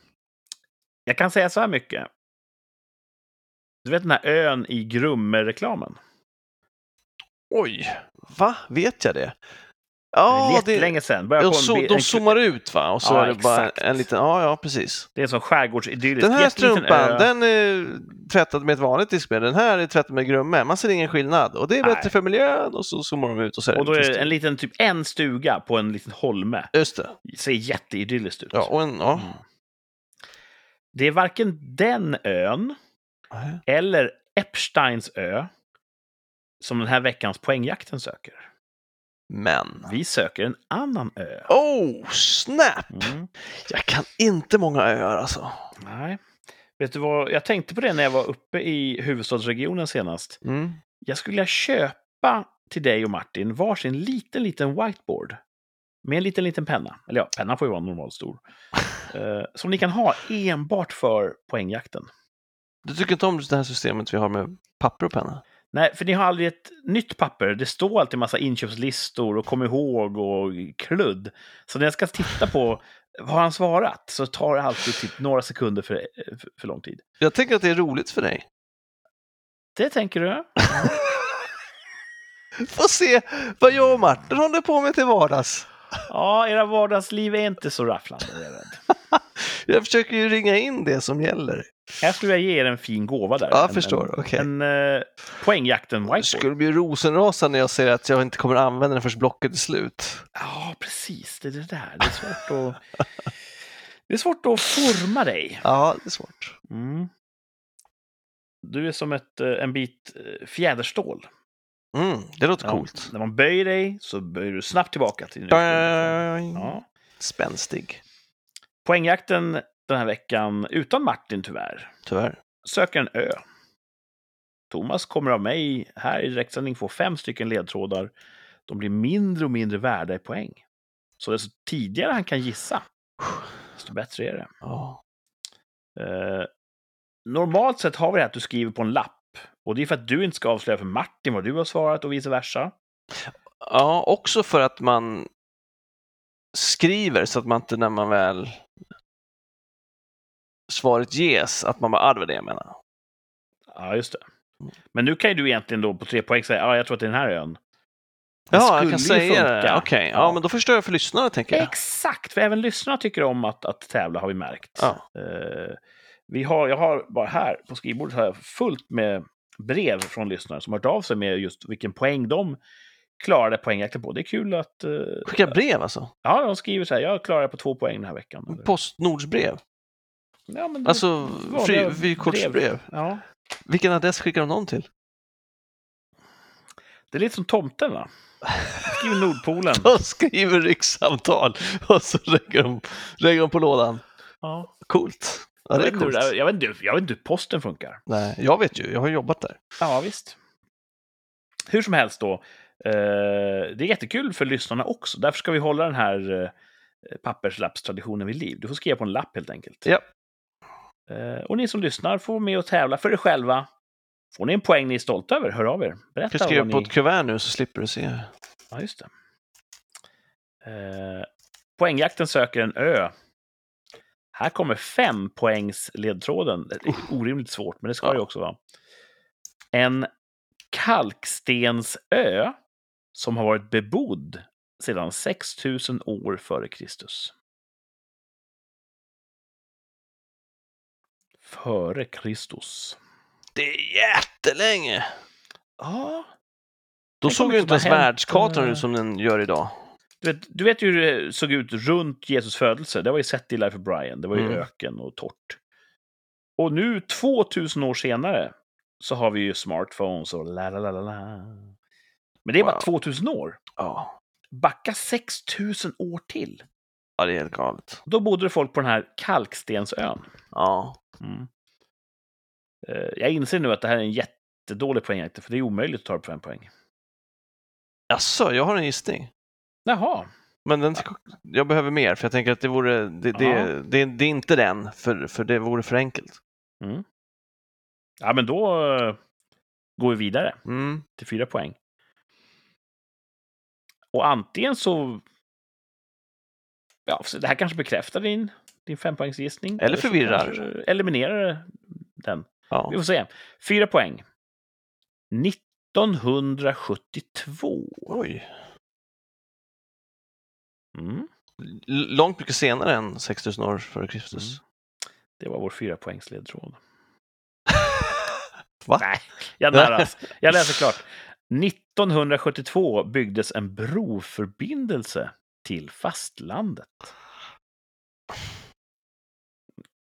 jag kan säga så här mycket. Du vet den här ön i Grumme-reklamen? oj, va? Vet jag det? Det Ja, är jättelänge sedan. Börjar de, på en, de en, zoomar ut va? Och så Ja, är det bara exakt. en liten, ja, ja, precis. det är en sån skärgårdsidyllisk Den här strumpan, ö. den är tvättad med ett vanligt diskmedel, den här är tvättad med grumme. Man ser ingen skillnad och det är bättre Nej. för miljön och så zoomar de ut och så är Och då är det en liten, typ en stuga på en liten holme. Just det. Ser jätteidylliskt ut. Ja, och en, ja. Mm. Det är varken den ön Nej. eller Epsteins ö som den här veckans poängjakten söker. Men. Vi söker en annan ö. Oh, snap! Mm. Jag kan inte många öar alltså. Nej. Vet du vad, jag tänkte på det när jag var uppe i huvudstadsregionen senast. Mm. Jag skulle vilja köpa till dig och Martin varsin liten, liten whiteboard. Med en liten, liten penna. Eller ja, pennan får ju vara normalstor. Eh, som ni kan ha enbart för poängjakten. Du tycker inte om det här systemet vi har med papper och penna? Nej, för ni har aldrig ett nytt papper. Det står alltid en massa inköpslistor och kom ihåg och kludd. Så när jag ska titta på vad har han svarat så tar det alltid typ några sekunder för, för, för lång tid. Jag tänker att det är roligt för dig. Det tänker du? Få se vad jag och Martin håller på med till vardags. Ja, era vardagsliv är inte så rafflande, jag. Jag försöker ju ringa in det som gäller. Jag skulle vilja ge er en fin gåva där. Ja, jag en, förstår. En, Okej. en uh, poängjakten Det whiteboard. skulle bli rosenrasande när jag säger att jag inte kommer använda den förrän blocket är slut. Ja, precis. Det är det där. Det är svårt att... Det är svårt att forma dig. Ja, det är svårt. Mm. Du är som ett, eh, en bit eh, fjäderstål. Mm, det låter Ja, coolt. När man böjer dig så böjer du snabbt tillbaka till din. Ja. Spänstig, Poängjakten den här veckan, utan Martin tyvärr, tyvärr. söker en ö. Thomas kommer av mig här i direktsändning få fem stycken ledtrådar. De blir mindre och mindre värda i poäng. Så desto tidigare han kan gissa, desto bättre är det. Ja. Eh, normalt sett har vi det här att du skriver på en lapp. Och det är för att du inte ska avslöja för Martin vad du har svarat och vice versa. Ja, också för att man skriver så att man inte när man väl svaret ges, att man bara, ah, det var det jag menade. Ja, just det. Men nu kan ju du egentligen då på tre poäng säga, ja, jag tror att det är den här ön. Det Ja, jag kan säga det. funka. Okej, ja. Ja. men då förstår jag för lyssnarna, tänker jag. Exakt, för även lyssnarna tycker om att, att tävla har vi märkt. Ja. Eh, vi har, jag har bara här på skrivbordet har jag fullt med brev från lyssnare som har hört av sig med just vilken poäng de klarade poängjakten på. Det är kul att... eh, Skicka brev alltså? Ja, de skriver så här, jag klarade på två poäng den här veckan. Postnordsbrev? Ja, men Alltså fri- vykortsbrev? Ja, Vilken adress skickar de dem till? det är lite som tomten va? Skriver Nordpolen. De skriver rikssamtal och så lägger de, lägger de på lådan. Ja. Coolt. Ja, det är coolt. jag, vet inte, jag vet inte hur posten funkar. Nej, jag vet ju, jag har jobbat där. Ja, visst. Hur som helst då. Eh, det är jättekul för lyssnarna också. Därför ska vi hålla den här eh, papperslappstraditionen vid liv. Du får skriva på en lapp helt enkelt. Ja. Eh, och ni som lyssnar får med och tävla för er själva. Får ni en poäng ni är stolta över, hör av er. Jag Berätta ska skriva vad på ni... ett kuvert nu så slipper du se. Ja, just det. Eh, poängjakten söker en ö. Här kommer fem poängs ledtråden. Det är orimligt svårt, men det ska Ja. ju också vara. En kalkstensö som har varit bebodd sedan 6000 år före Kristus. Före Kristus. Det är jättelänge! Ja, Då Tänk såg ju inte ens världskartan ut som den gör idag. Du vet, du vet ju hur det såg ut runt Jesus födelse. Det var ju sett i Life of Brian. Det var ju Mm. öken och torrt. Och nu, 2000 år senare, så har vi ju smartphones och la la la la. Men det är bara Wow. 2000 år. Ja. Backa 6000 år till. Ja, det är helt galet. Då bodde det folk på den här kalkstensön. Ja. Mm. Eh, Jag inser nu att det här är en jättedålig poängjakt, för det är omöjligt att ta det på en poäng. Jaså, jag har en gissning. Jaha, Men den, jag behöver mer, för jag tänker att det vore... Det, det, det, det är inte den, för, för det vore för enkelt. ja men då eh, går vi vidare. Mm. till fyra poäng. Och antingen så... Ja, så det här kanske bekräftar din, din fempoängsgissning. Eller förvirrar. eliminerar den. Ja. Vi får se. Fyra poäng. 1972. Oj. Mm. Långt mycket senare än 6000 år före Kristus. Det var vår fyra poängs ledtråd. Va? Nej, jag narras. Jag läser klart. 1972 byggdes en broförbindelse till fastlandet.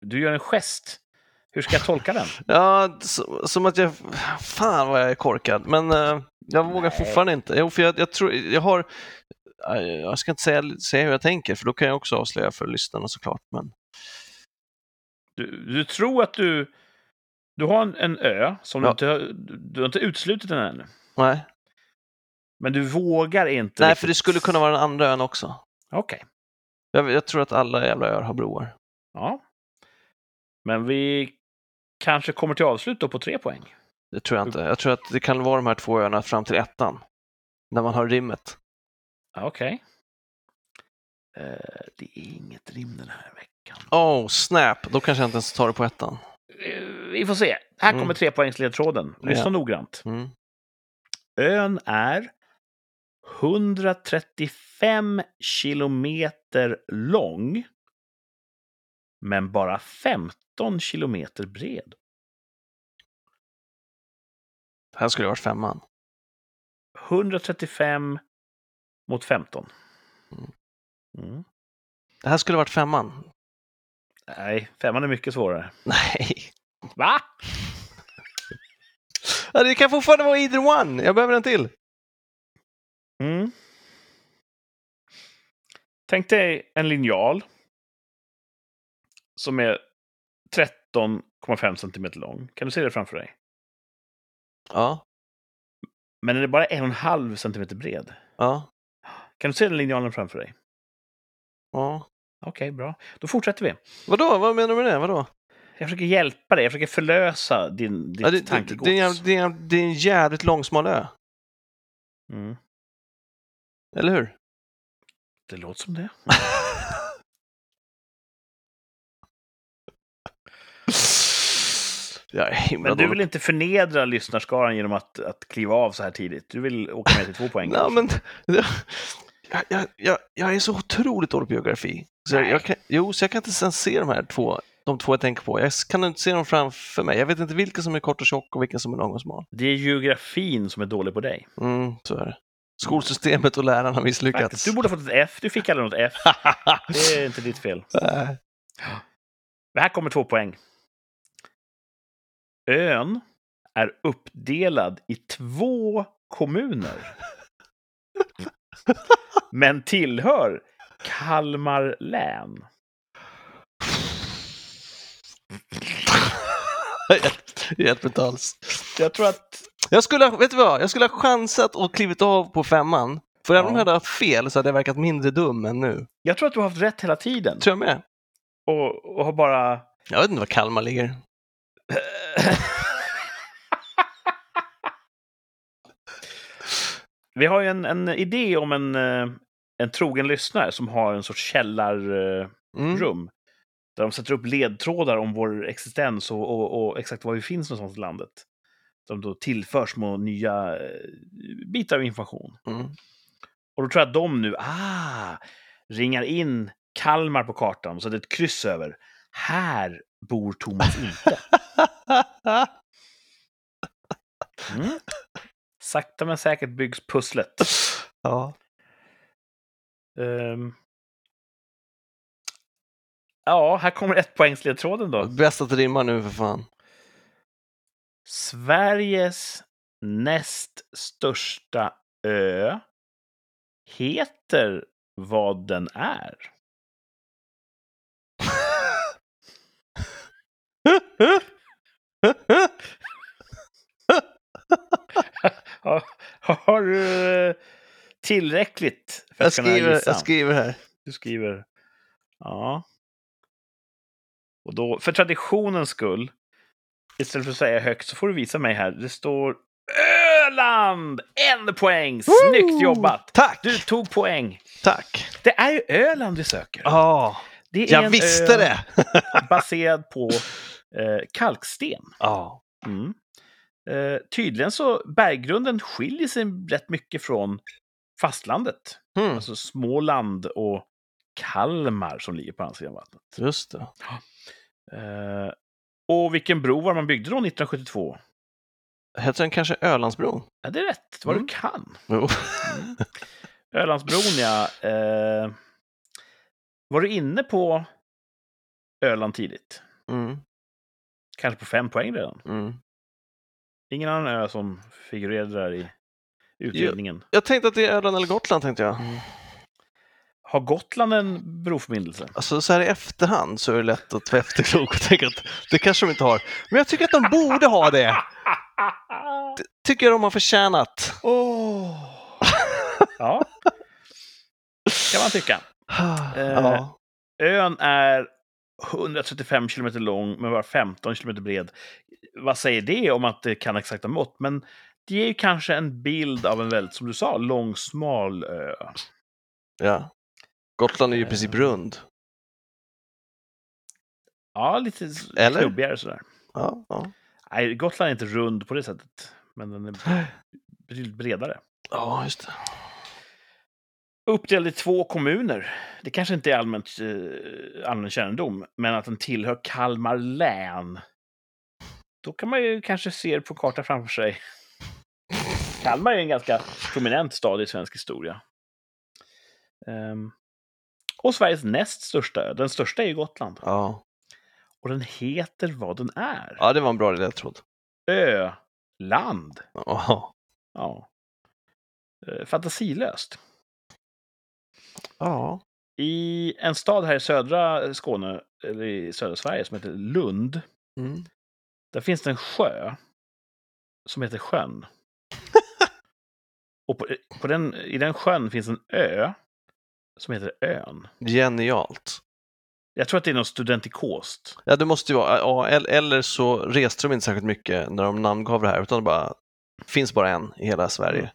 Du gör en gest. Hur ska jag tolka den? Ja, så, som att jag... Fan vad jag är korkad, men eh, jag vågar Nej. fortfarande inte. Jo, för jag, jag tror... Jag har... Jag ska inte säga, säga hur jag tänker, för då kan jag också avslöja för lyssnarna såklart. Men Du, du tror att du... Du har en, en ö som Ja. du, inte, du har inte uteslutit den ännu. nej, Men du vågar inte. nej riktigt- för det skulle kunna vara den andra ön också. Okej. Jag, jag tror att alla jävla öar har broar. Ja. Men vi kanske kommer till avslut då på tre poäng. Det tror jag inte. Jag tror att det kan vara de här två öarna fram till ettan. När man har rimmet. Okej. Eh, det är inget rim den här veckan. Oh, snap! Då kanske jag inte ens tar det på ettan. Eh, vi får se. Här Mm. kommer trepoängsledtråden. Lyssna Ja. noggrant. Mm. Ön är 135 kilometer lång. Men bara 15 kilometer bred. Det här skulle ha varit femman. 135 mot 15. Mm. Mm. Det här skulle ha varit femman. Nej, femman är mycket svårare. Nej. Va? Det kan fortfarande vara either one. Jag behöver en till. Mm. Tänk dig en linjal som är 13,5 centimeter lång. Kan du se det framför dig? Ja. Men den är bara en och en halv centimeter bred. Ja. Kan du se den linjalen framför dig? ja. Okej, bra. Då fortsätter vi. Vadå? Vad menar du med det? Vadå? Jag försöker hjälpa dig, jag försöker förlösa din, ditt Ja, det, tankegods. det, det, det är en jävligt långsmal ö, Mm. Eller hur? Det låter som det. Men du vill inte förnedra lyssnarskaran genom att, att kliva av så här tidigt. Du vill åka med till två poäng. Ja, men, jag, jag, jag, jag är så otroligt dålig på geografi. Så jag, jag kan, jo, så jag kan inte ens se de här två, de två jag tänker på. Jag kan inte se dem framför mig. Jag vet inte vilken som är kort och tjock och vilken som är lång och smal. Det är geografin som är dålig på dig. Mm, så är det. Skolsystemet och lärarna misslyckats. Du borde fått ett F. Du fick aldrig något F. Det är inte ditt fel. Nej. Det här kommer två poäng. Ön är uppdelad i två kommuner. Men tillhör Kalmar län. Hjälper inte alls. Jag tror att... Jag skulle, vet du vad? Jag skulle ha chansat och klivit av på femman. För även om Ja. jag hade haft fel så hade jag verkat mindre dum än nu. Jag tror att du har haft rätt hela tiden. Tror jag med. Och, och har bara... Jag vet inte var Kalmar ligger. Vi har ju en, en idé om en, eh, en trogen lyssnare som har en sorts källarrum. Mm. Där de sätter upp ledtrådar om vår existens och, och, och exakt var vi finns någonstans i landet. Som då tillför små nya eh, bitar av information. Mm. Och då tror jag att de nu, ah, ringar in Kalmar på kartan så det är ett kryss över. Här bor Thomas inte. Mm. Sakta men säkert byggs pusslet. ja. Ehm. Ja, här kommer ett poängsledtråden då. Bäst att det rimmar nu för fan. Sveriges näst största ö heter vad den är. Har, har du eh, tillräckligt för Jag att kunna skriver, gissa? jag skriver här. Du skriver... Ja. Och då, för traditionens skull, istället för att säga högt, så får du visa mig här. Det står Öland! En poäng! Snyggt jobbat! Tack! Du tog poäng. Tack! Det är ju Öland vi söker. Ja, Det är jag en visste ö det! baserad på eh, kalksten. Ja. Mm. Eh, tydligen så berggrunden skiljer sig rätt mycket från fastlandet. Mm, Alltså Småland och Kalmar som ligger på andra sidan vattnet. just det. Eh, och vilken bro var man byggde då 1972? Heter den kanske Ölandsbron? Ja, det är rätt. Vad Mm. du kan. Mm. Ölandsbron, ja. Eh, var du inne på Öland tidigt? Mm, Kanske på fem poäng redan? mm. Ingen annan ö som figurerade där i utredningen. Jag tänkte att det är Öland eller Gotland tänkte jag. Har Gotland en broförbindelse? Alltså så här i efterhand så är det lätt att vara efterklok och tänka att det kanske de inte har. Men jag tycker att de borde ha det. Det tycker jag de har förtjänat. Åh! ja, kan man tycka. Ja. Ön är 135 kilometer lång, men bara 15 kilometer bred. Vad säger det om att det kan exakta mått? Men det ger ju kanske en bild av en väldigt, som du sa, lång, smal ö. ja. Gotland är ju i princip rund. Ja, lite Eller? knubbigare sådär. Ja, ja. Nej, Gotland är inte rund på det sättet, men den är betydligt bredare. ja just det. Uppdelad i två kommuner. Det kanske inte är allmänt, eh, allmän kännedom, men att den tillhör Kalmar län. Då kan man ju kanske se det på kartan framför sig. Kalmar är en ganska prominent stad i svensk historia. Ehm, och Sveriges näst största ö. Den största är ju Gotland. Ja. Och den heter vad den är. ja, det var en bra ledtråd. Öland. Ja. Ja. Eh, Fantasilöst. Ja. I en stad här i södra Skåne, eller i södra Sverige, som heter Lund, Mm. där finns det en sjö som heter Sjön. Och på, på den, i den sjön finns en ö som heter Ön. Genialt. Jag tror att det är någon studentikost. Ja, det måste ju vara. Ja, el- eller så reste de inte särskilt mycket när de namngav det här, utan det bara finns bara en i hela Sverige. Mm.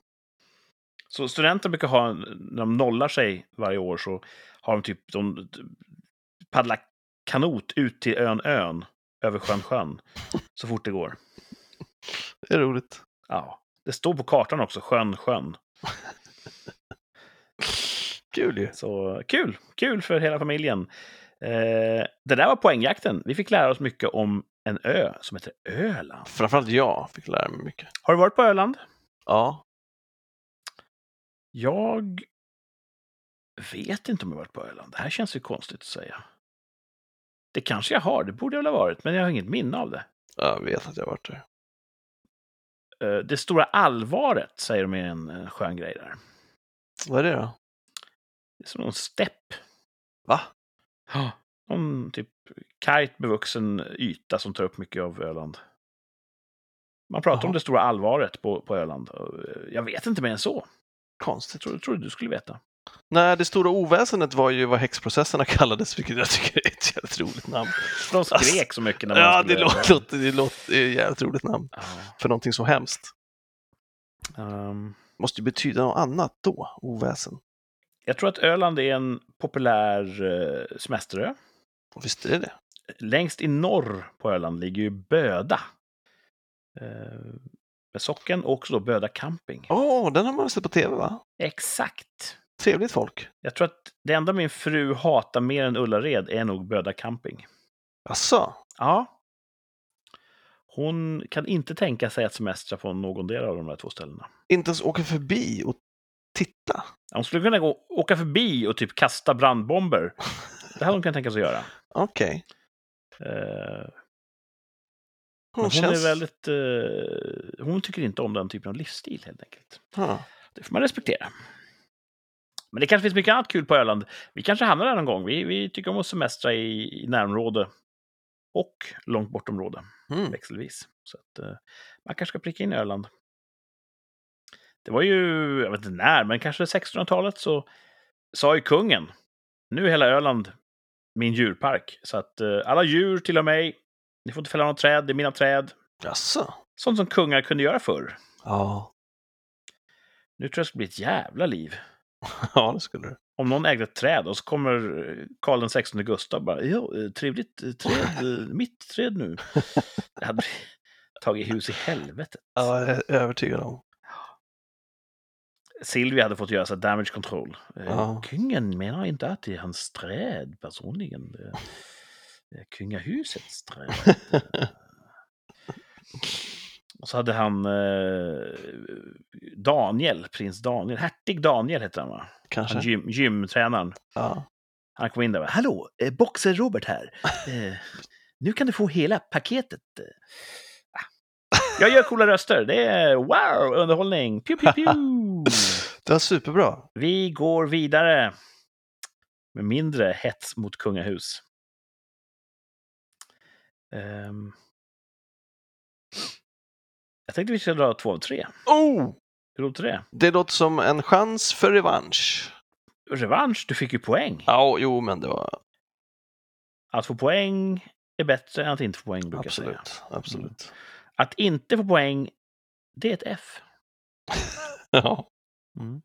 Så studenter brukar ha, när de nollar sig varje år så har de typ, de paddlar kanot ut till ön Ön, över sjön Sjön, så fort det går. Det är roligt. Ja, det står på kartan också, sjön Sjön. Kul ju. Så kul, kul för hela familjen. Eh, det där var poängjakten. Vi fick lära oss mycket om en ö som heter Öland. Framförallt jag fick lära mig mycket. Har du varit på Öland? Ja, Jag vet inte om jag varit på Öland. Det här känns ju konstigt att säga. Det kanske jag har, det borde jag väl ha varit, men jag har inget minne av det. jag vet att jag har varit där. Eh, Det stora allvaret, säger de är en eh, skön grej där. Vad är det då? Som någon stepp. Va? Ja, någon typ kargt bevuxen yta som tar upp mycket av Öland. Man pratar om Jaha. det stora allvaret på, på Öland. Eh, Jag vet inte mer än så. Jag Konstigt. trodde, trodde du skulle veta. Nej, det stora oväsendet var ju vad häxprocesserna kallades, vilket jag tycker är ett jävligt roligt namn. De skrek så mycket när man Ja, skulle... det låter, det låter ett jävligt roligt namn Ja, för någonting så hemskt. ehm, Måste ju betyda något annat då, oväsen. Jag tror att Öland är en populär uh, semesterö. Och visst är det det. Längst i norr på Öland ligger ju Böda. Uh, med socken och också då Böda camping. Åh, den har man sett på tv va? Exakt. Trevligt folk. Jag tror att det enda min fru hatar mer än Ullared är nog Böda camping. Asså? Ja. Hon kan inte tänka sig att semestra på någon del av de där två ställena. Inte ens åka förbi och titta? Hon skulle kunna gå, åka förbi och typ kasta brandbomber. Det hade hon kunnat tänka sig att göra. Okej. Eh, Hon, hon känns... är väldigt... eh, hon tycker inte om den typen av livsstil helt enkelt. Ja. Det får man respektera. Men det kanske finns mycket annat kul på Öland. Vi kanske hamnar där någon gång. Vi, vi tycker om att semestra i, i närområde och långt bortområde Mm. växelvis. Så att, eh, man kanske ska pricka in Öland. Det var ju, jag vet inte när, men kanske 1600-talet så sa ju kungen, nu är hela Öland min djurpark. Så att eh, alla djur tillhör mig. Ni får inte fälla några träd, det är mina träd. Jaså? Sånt som kungar kunde göra förr. Ja. Nu tror jag det ska bli ett jävla liv. ja, det skulle det. Om någon ägde ett träd och så kommer eh, Karl XVI Gustav bara, ja, eh, trevligt eh, träd, mitt träd nu. Det hade tagit hus i helvetet. Ja, jag är övertygad om. Silvia hade fått göra så damage control. Eh, Ja. Kungen menar inte att det är hans träd personligen. Kungahusets träd. Och så hade han eh, Daniel, prins Daniel, hertig Daniel hette han va? Kanske. Han gym, gymtränaren. Ja. Han kom in där och bara, Hallå, eh, Boxer-Robert här. Eh, nu kan du få hela paketet. Ah. Jag gör coola röster. Det är wow, underhållning. Pew, pew, pew. Det var superbra. Vi går vidare med mindre hets mot kungahus. Ehm. Jag tänkte vi skulle dra två av tre. Oh! Hur låter det? Det låter som en chans för revansch. Revansch, du fick ju poäng. Ja, jo, men det var Att få poäng är bättre än att inte få poäng, brukar jag säga. absolut. Absolut. Att inte få poäng, det är ett F. Ja, Mm.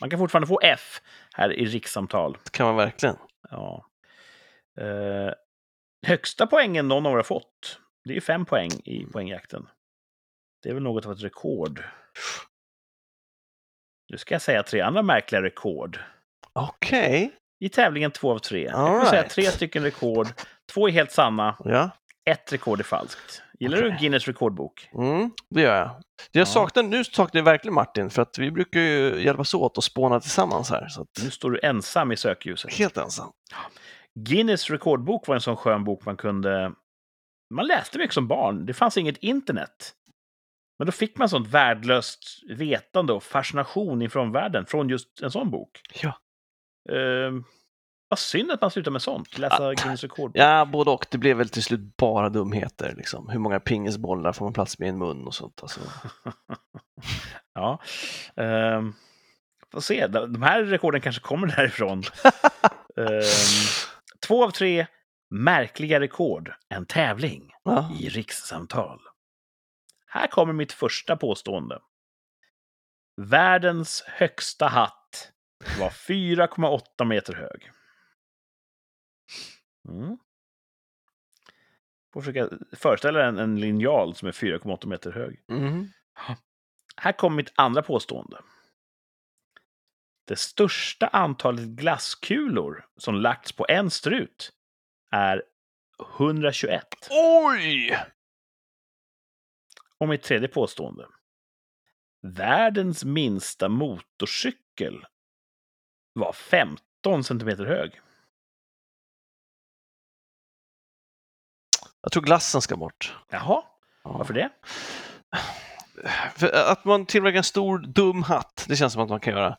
Man kan fortfarande få F här i rikssamtal. det kan man verkligen. Ja. Eh, högsta poängen någon av er har fått, det är ju fem poäng i poängjakten. Det är väl något av ett rekord. Nu ska jag säga tre andra märkliga rekord. Okej. I tävlingen två av tre. Jag All kan säga right. tre stycken rekord. Två är helt sanna, Ja, ett rekord är falskt. Gillar Okej. du Guinness rekordbok? mm, det gör jag. Jag Ja. saknar, nu saknar jag verkligen Martin, för att vi brukar ju hjälpas åt och spåna tillsammans här. Så att, Nu står du ensam i sökljuset. helt ensam. Guinness rekordbok var en sån skön bok man kunde... Man läste mycket som barn. Det fanns inget internet. Men då fick man sånt värdelöst vetande och fascination ifrån världen från just en sån bok. Ja. Ehm, vad synd att man slutar med sånt. Läsa Guinness rekordbok. Ja, både och. Det blev väl till slut bara dumheter. Liksom. Hur många pingisbollar får man plats med i en mun och sånt. Alltså. Ja. Um, får se. De här rekorden kanske kommer därifrån. Ehm, Två av tre märkliga rekord, en tävling Ja. i rikssamtal. Här kommer mitt första påstående. Världens högsta hatt var 4,8 meter hög. Mm. Får försöka föreställa en, en linjal som är 4,8 meter hög. Mhm. Här kommer mitt andra påstående. Det största antalet glasskulor som lagts på en strut är 121. Oj! Och mitt tredje påstående. Världens minsta motorcykel var 15 centimeter hög. Jag tror glassen ska bort. Jaha, Ja. varför det? För att man tillverkar en stor dum hatt, det känns som att man kan göra.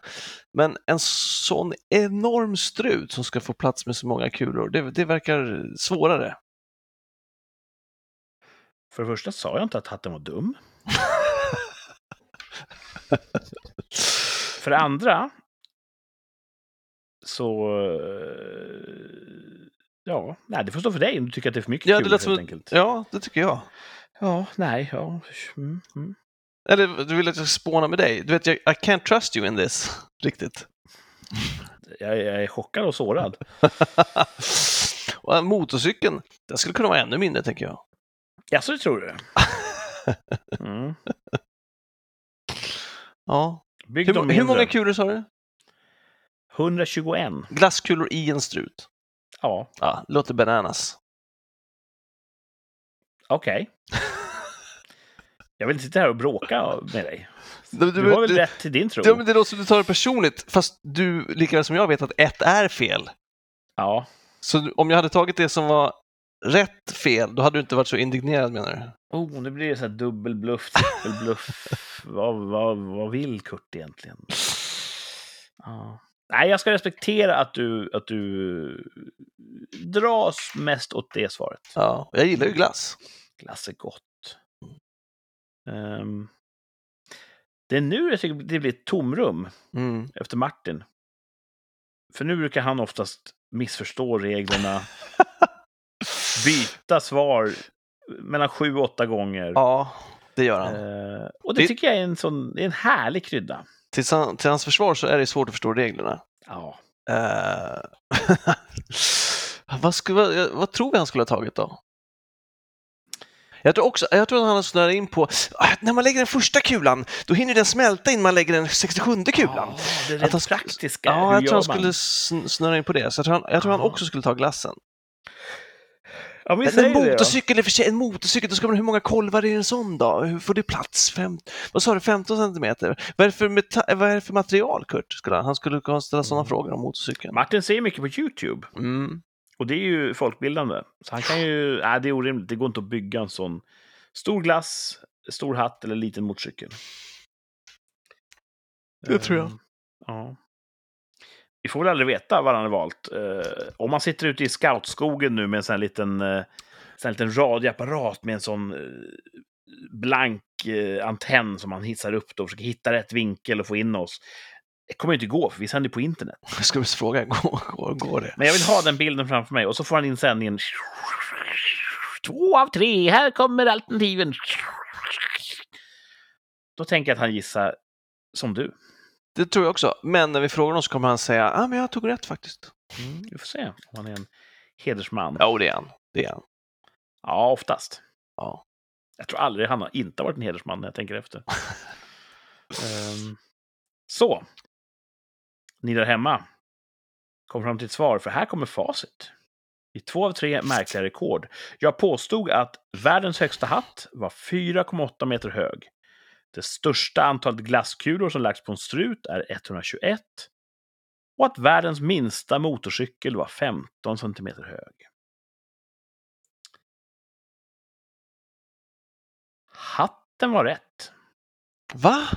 Men en sån enorm strut som ska få plats med så många kulor, det, det verkar svårare. För det första sa jag inte att hatten var dum. För det andra så... Ja, nej, det får stå för dig om du tycker att det är för mycket Ja, kulor det lät helt enkelt. ja, det tycker jag. Ja, nej, ja. Mm, mm. Eller du vill att jag spåna med dig? Du vet, jag, I can't trust you in this. Riktigt. Jag, jag är chockad och sårad. och motorcykeln, den skulle kunna vara ännu mindre, tänker jag. Ja, så det tror du? Mm. Ja. Hur, hur många kulor sa du? 121. Glasskulor i en strut. Ja, Ja, låter bananas. okej. Jag vill inte sitta här och bråka med dig. Du, Du har väl rätt till din tro? Ja, men det låter som du tar det personligt, fast du lika väl som jag vet att ett är fel. Ja. Så du- om jag hade tagit det som var rätt fel, då hade du inte varit så indignerad menar du? Oh, nu blir det så här dubbelbluff, trippelbluff. vad, vad, vad vill Kurt egentligen? Ja. Nej, jag ska respektera att du, att du dras mest åt det svaret. Ja, jag gillar ju glass. Glass är gott. Ehm, det är nu jag tycker det blir ett tomrum Mm. efter Martin. För nu brukar han oftast missförstå reglerna, byta svar mellan sju och åtta gånger. Ja, det gör han. Eh, och det Det- tycker jag är en, sån, det är en härlig krydda. Till, till hans försvar så är det svårt att förstå reglerna. Ja. Eh, vad, skulle, vad, vad tror vi han skulle ha tagit då? Jag tror, också, jag tror att han har snöat in på ah, när man lägger den första kulan, då hinner den smälta innan man lägger den 67 kulan. Ja, det är Att rent han sk- praktiska. Ja, jag tror han skulle sn- snöra in på det. Så jag tror han, jag tror han också skulle ta glassen. Ja, Men säger en det motorcykel, för sig, en motorcykel, då ska man hur många kolvar i en sån då? Hur får det plats? Fem, vad sa du, 15 centimeter? Vad är det för, meta- vad är det för material, Kurt? Skulle han, han skulle kunna ställa sådana Mm. frågor om motorcykeln. Martin ser mycket på YouTube. Mm. Och det är ju folkbildande. Så han kan ju... Nej, det är orimligt. Det går inte att bygga en sån stor glass, stor hatt eller liten motorcykel. Det tror jag. Ehm, Ja. Vi får väl aldrig veta vad han har valt. Eh, om man sitter ute i scoutskogen nu med en sån här liten, eh, sån här liten radioapparat med en sån eh, blank eh, antenn som man hissar upp då och försöker hitta rätt vinkel och få in oss. Det kommer ju inte gå, för vi sänder på internet. Jag skulle fråga, går, går, går det? Men jag vill ha den bilden framför mig och så får han in sändningen. Två av tre, här kommer alternativen. Då tänker jag att han gissar som du. Det tror jag också. Men när vi frågar honom så kommer han säga, ah, men jag tog rätt faktiskt. Mm, vi får se om han är en hedersman. Ja, det är han. Det är han. Ja, oftast. Ja. Jag tror aldrig han har inte varit en hedersman när jag tänker efter. Ehm, så. Ni där hemma. Kom fram till ett svar, för här kommer facit. I två av tre märkliga rekord. Jag påstod att världens högsta hatt var 4,8 meter hög. Det största antalet glasskulor som lagts på en strut är 121. Och att världens minsta motorcykel var 15 centimeter hög. Hatten var rätt. Va?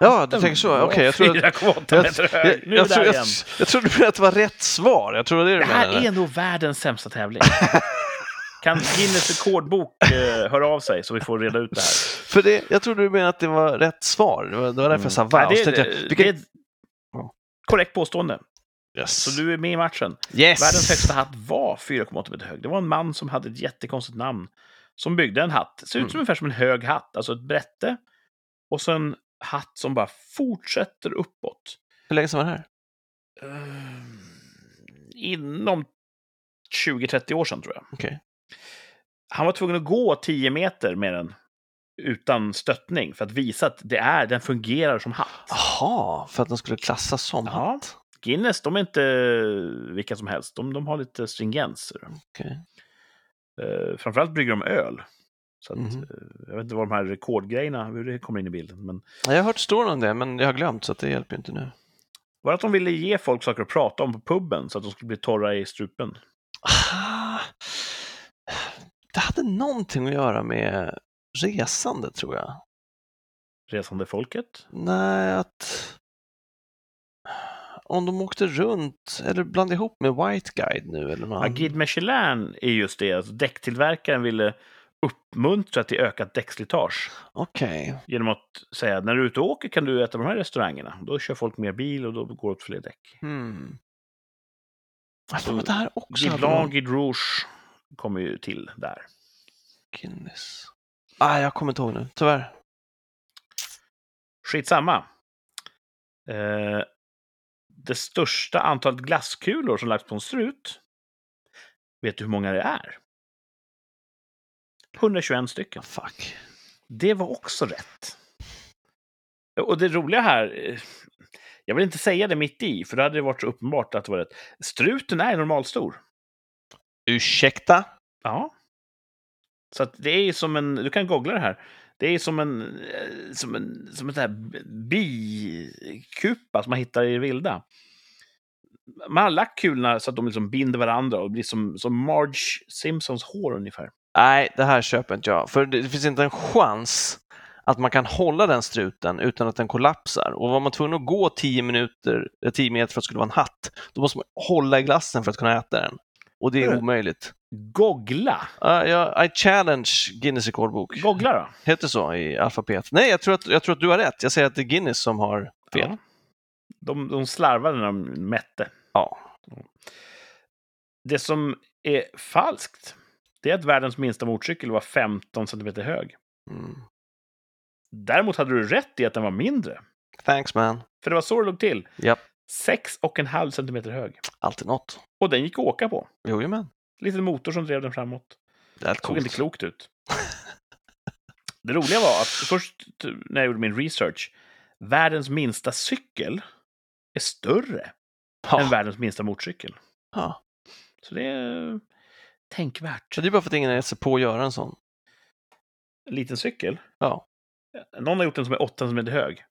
Ja, du tänker så. Okej, jag tror att... 4,8 meter Jag, jag, tror, där jag, jag trodde att det var rätt svar. Jag tror det det Det här är nog världens sämsta tävling. Kan Guinness rekordbok eh, höra av sig så vi får reda ut det här? För det, jag trodde du menade att det var rätt svar. Det var, det var därför jag sa wow. Nej, Så det, det, jag, det vilken- är ett korrekt påstående. Yes. Så du är med i matchen. yes. Världens högsta hatt var 4,8 meter hög. Det var en man som hade ett jättekonstigt namn. Som byggde en hatt. Ser ut Mm. som ungefär som en hög hatt. Alltså ett brätte. Och så en hatt som bara fortsätter uppåt. Hur länge sedan var det här? Ehm, inom 20-30 år sedan tror jag. Okej. Han var tvungen att gå 10 meter med den utan stöttning för att visa att det är, den fungerar som hatt. Jaha, för att den skulle klassas som Ja. hatt? Guinness, de är inte vilka som helst. De, de har lite stringens. Okej. Uh, framförallt brygger de öl. Så att, eh, jag vet inte vad de här rekordgrejerna, hur det kommer in i bilden. Men Ja, Jag har hört storyn om det, men jag har glömt så att det hjälper inte nu. var att de ville ge folk saker att prata om på puben så att de skulle bli torra i strupen? Ah, Det hade någonting att göra med resande, tror jag. Resande folket? Nej, att om de åkte runt eller blandade ihop med White Guide nu eller något Ja. Guide Michelin är just det. Alltså, däcktillverkaren ville uppmuntra till ökat däckslitage Okej. genom att säga att när du är ute och åker kan du äta på de här restauranger. Då kör folk mer bil och då går det åt fler däck. Hmm. Får det här också Guide Blanc, Guide Rouge kommer ju till där. Guinness. Ah, jag kommer inte ihåg nu, tyvärr. Skitsamma. Eh, det största antalet glasskulor som lagts på en strut. Vet du hur många det är? 121 stycken. Fuck. Det var också rätt. Och det roliga här, eh, jag vill inte säga det mitt i, för då hade det varit så uppenbart att det var rätt. Struten är normalstor. Ursäkta? Ja. Så att det är ju som en, du kan googla det här. Det är som en, eh, som en, som en sån här bikupa som man hittar i det vilda. Man har lagt kulorna så att de liksom binder varandra och blir som, som Marge Simpsons hår ungefär. Nej, det här köper inte jag. För det finns inte en chans att man kan hålla den struten utan att den kollapsar. Och var man tvungen att gå 10 minuter, eh, 10 meter för att det skulle vara en hatt, då måste man hålla i glassen för att kunna äta den. Och det är Mm. omöjligt. Googla! Uh, ja, I challenge Guinness rekordbok. Googla då. Heter så i alfabet. Nej, jag tror, att, jag tror att du har rätt. Jag säger att det är Guinness som har fel. Ja. De, de slarvade när de mätte. Ja. Det som är falskt, det är att världens minsta motorcykel var 15 centimeter hög. Mm. Däremot hade du rätt i att den var mindre. Thanks man. För det var så det låg till. Japp, 6,5 centimeter hög. alltid något. Och den gick att åka på. Jojomän. Liten motor som drev den framåt. Det Såg coolt. inte klokt ut. det roliga var att först när jag gjorde min research, världens minsta cykel är större än Ja. världens minsta motorcykel. Ja. Så det är tänkvärt. Så det är bara för att ingen har gett sig på att göra en sån. En liten cykel. Ja. Någon har gjort en som är 8 cm hög.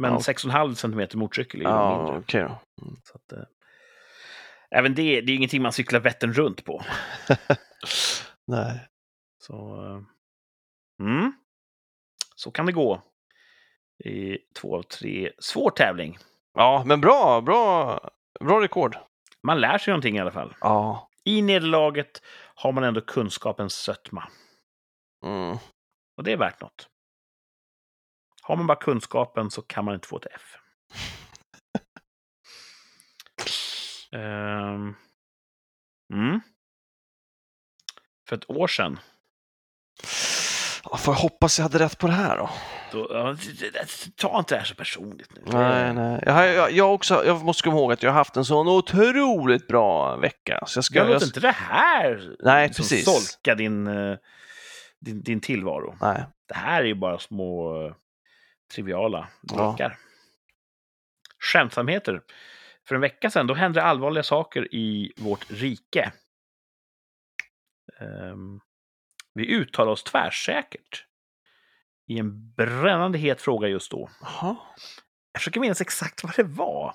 Men Ja. 6,5 cm motorcykel är ju Ja, mindre. okej då. Så att, eh, även det, det är ingenting man cyklar Vättern runt på. Nej. Så, eh, mm. så kan det gå i två av tre. Svår tävling. Ja, men bra, bra, bra rekord. Man lär sig någonting i alla fall. Ja. I nederlaget har man ändå kunskapens sötma. Mm. Och det är värt något. Har man bara kunskapen så kan man inte få ett F. Ehm. mm. För ett år sedan. Ja, får jag hoppas jag hade rätt på det här då? Då, ta inte det här så personligt nu. Nej, nej. Jag, jag, jag, också, jag måste komma ihåg att jag har haft en sån otroligt bra vecka. Så jag ska, Jag jag, låter inte det här Nej, liksom precis. solka din, eh, din, din tillvaro. Nej. Det här är ju bara små triviala Ja. drakar. Skämtsamheter. För en vecka sedan då hände allvarliga saker i vårt rike. Ehm, vi uttalade oss tvärsäkert i en brännande het fråga just då. Jaha. Jag försöker minnas exakt vad det var.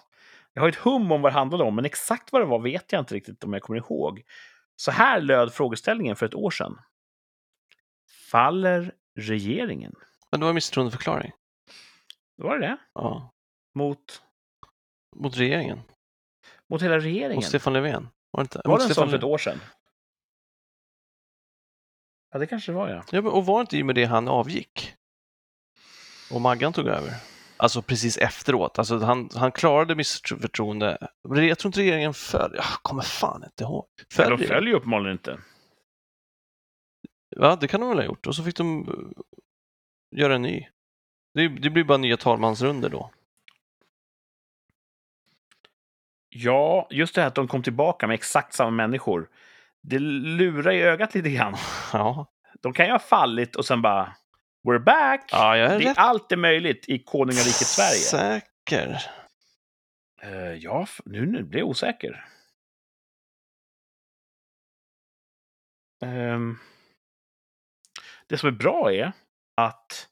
Jag har ett hum om vad det handlade om, men exakt vad det var vet jag inte riktigt om jag kommer ihåg. Så här löd frågeställningen för ett år sedan. Faller regeringen? Men det var misstroendeförklaring. Var det det? Ja. Mot, Mot regeringen. mot hela regeringen? Mot Stefan Löfven. Var det inte? var Mot det en sån för ett år sedan? Ja, det kanske det var, ja. Ja, men, och var det inte i och med det han avgick? Och Maggan tog över? Alltså precis efteråt. Alltså han, han klarade misstroende. Men Jag tror inte regeringen föll. Jag kommer fan inte ihåg. Föll de följer ju uppenbarligen inte. Ja, det kan de väl ha gjort. Och så fick de eh, göra en ny. Det, det blir bara nya talmansrunder då. Ja, just det här att de kom tillbaka med exakt samma människor. Det lurar i ögat lite grann. Ja, De kan ju ha fallit och sen bara We're back! ja jag är det är rätt allt är möjligt i konungariket Sverige. säker. Eh, ja, nu, nu blir jag osäker. Ehm, det som är bra är att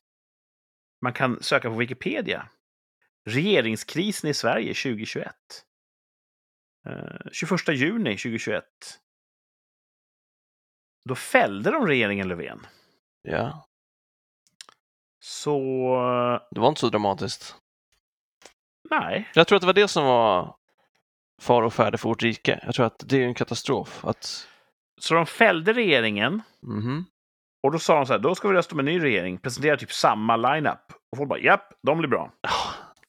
man kan söka på Wikipedia. Regeringskrisen i Sverige 2021. Eh, 21 juni 2021. Då fällde de regeringen Löfven. Ja, Så, det var inte så dramatiskt. nej. Jag tror att det var det som var far och färde för vårt rike. Jag tror att det är en katastrof. Att, Så de fällde regeringen Mhm. och då sa de så här, då ska vi rösta om en ny regering, presentera typ samma lineup. Och folk bara, japp, de blir bra.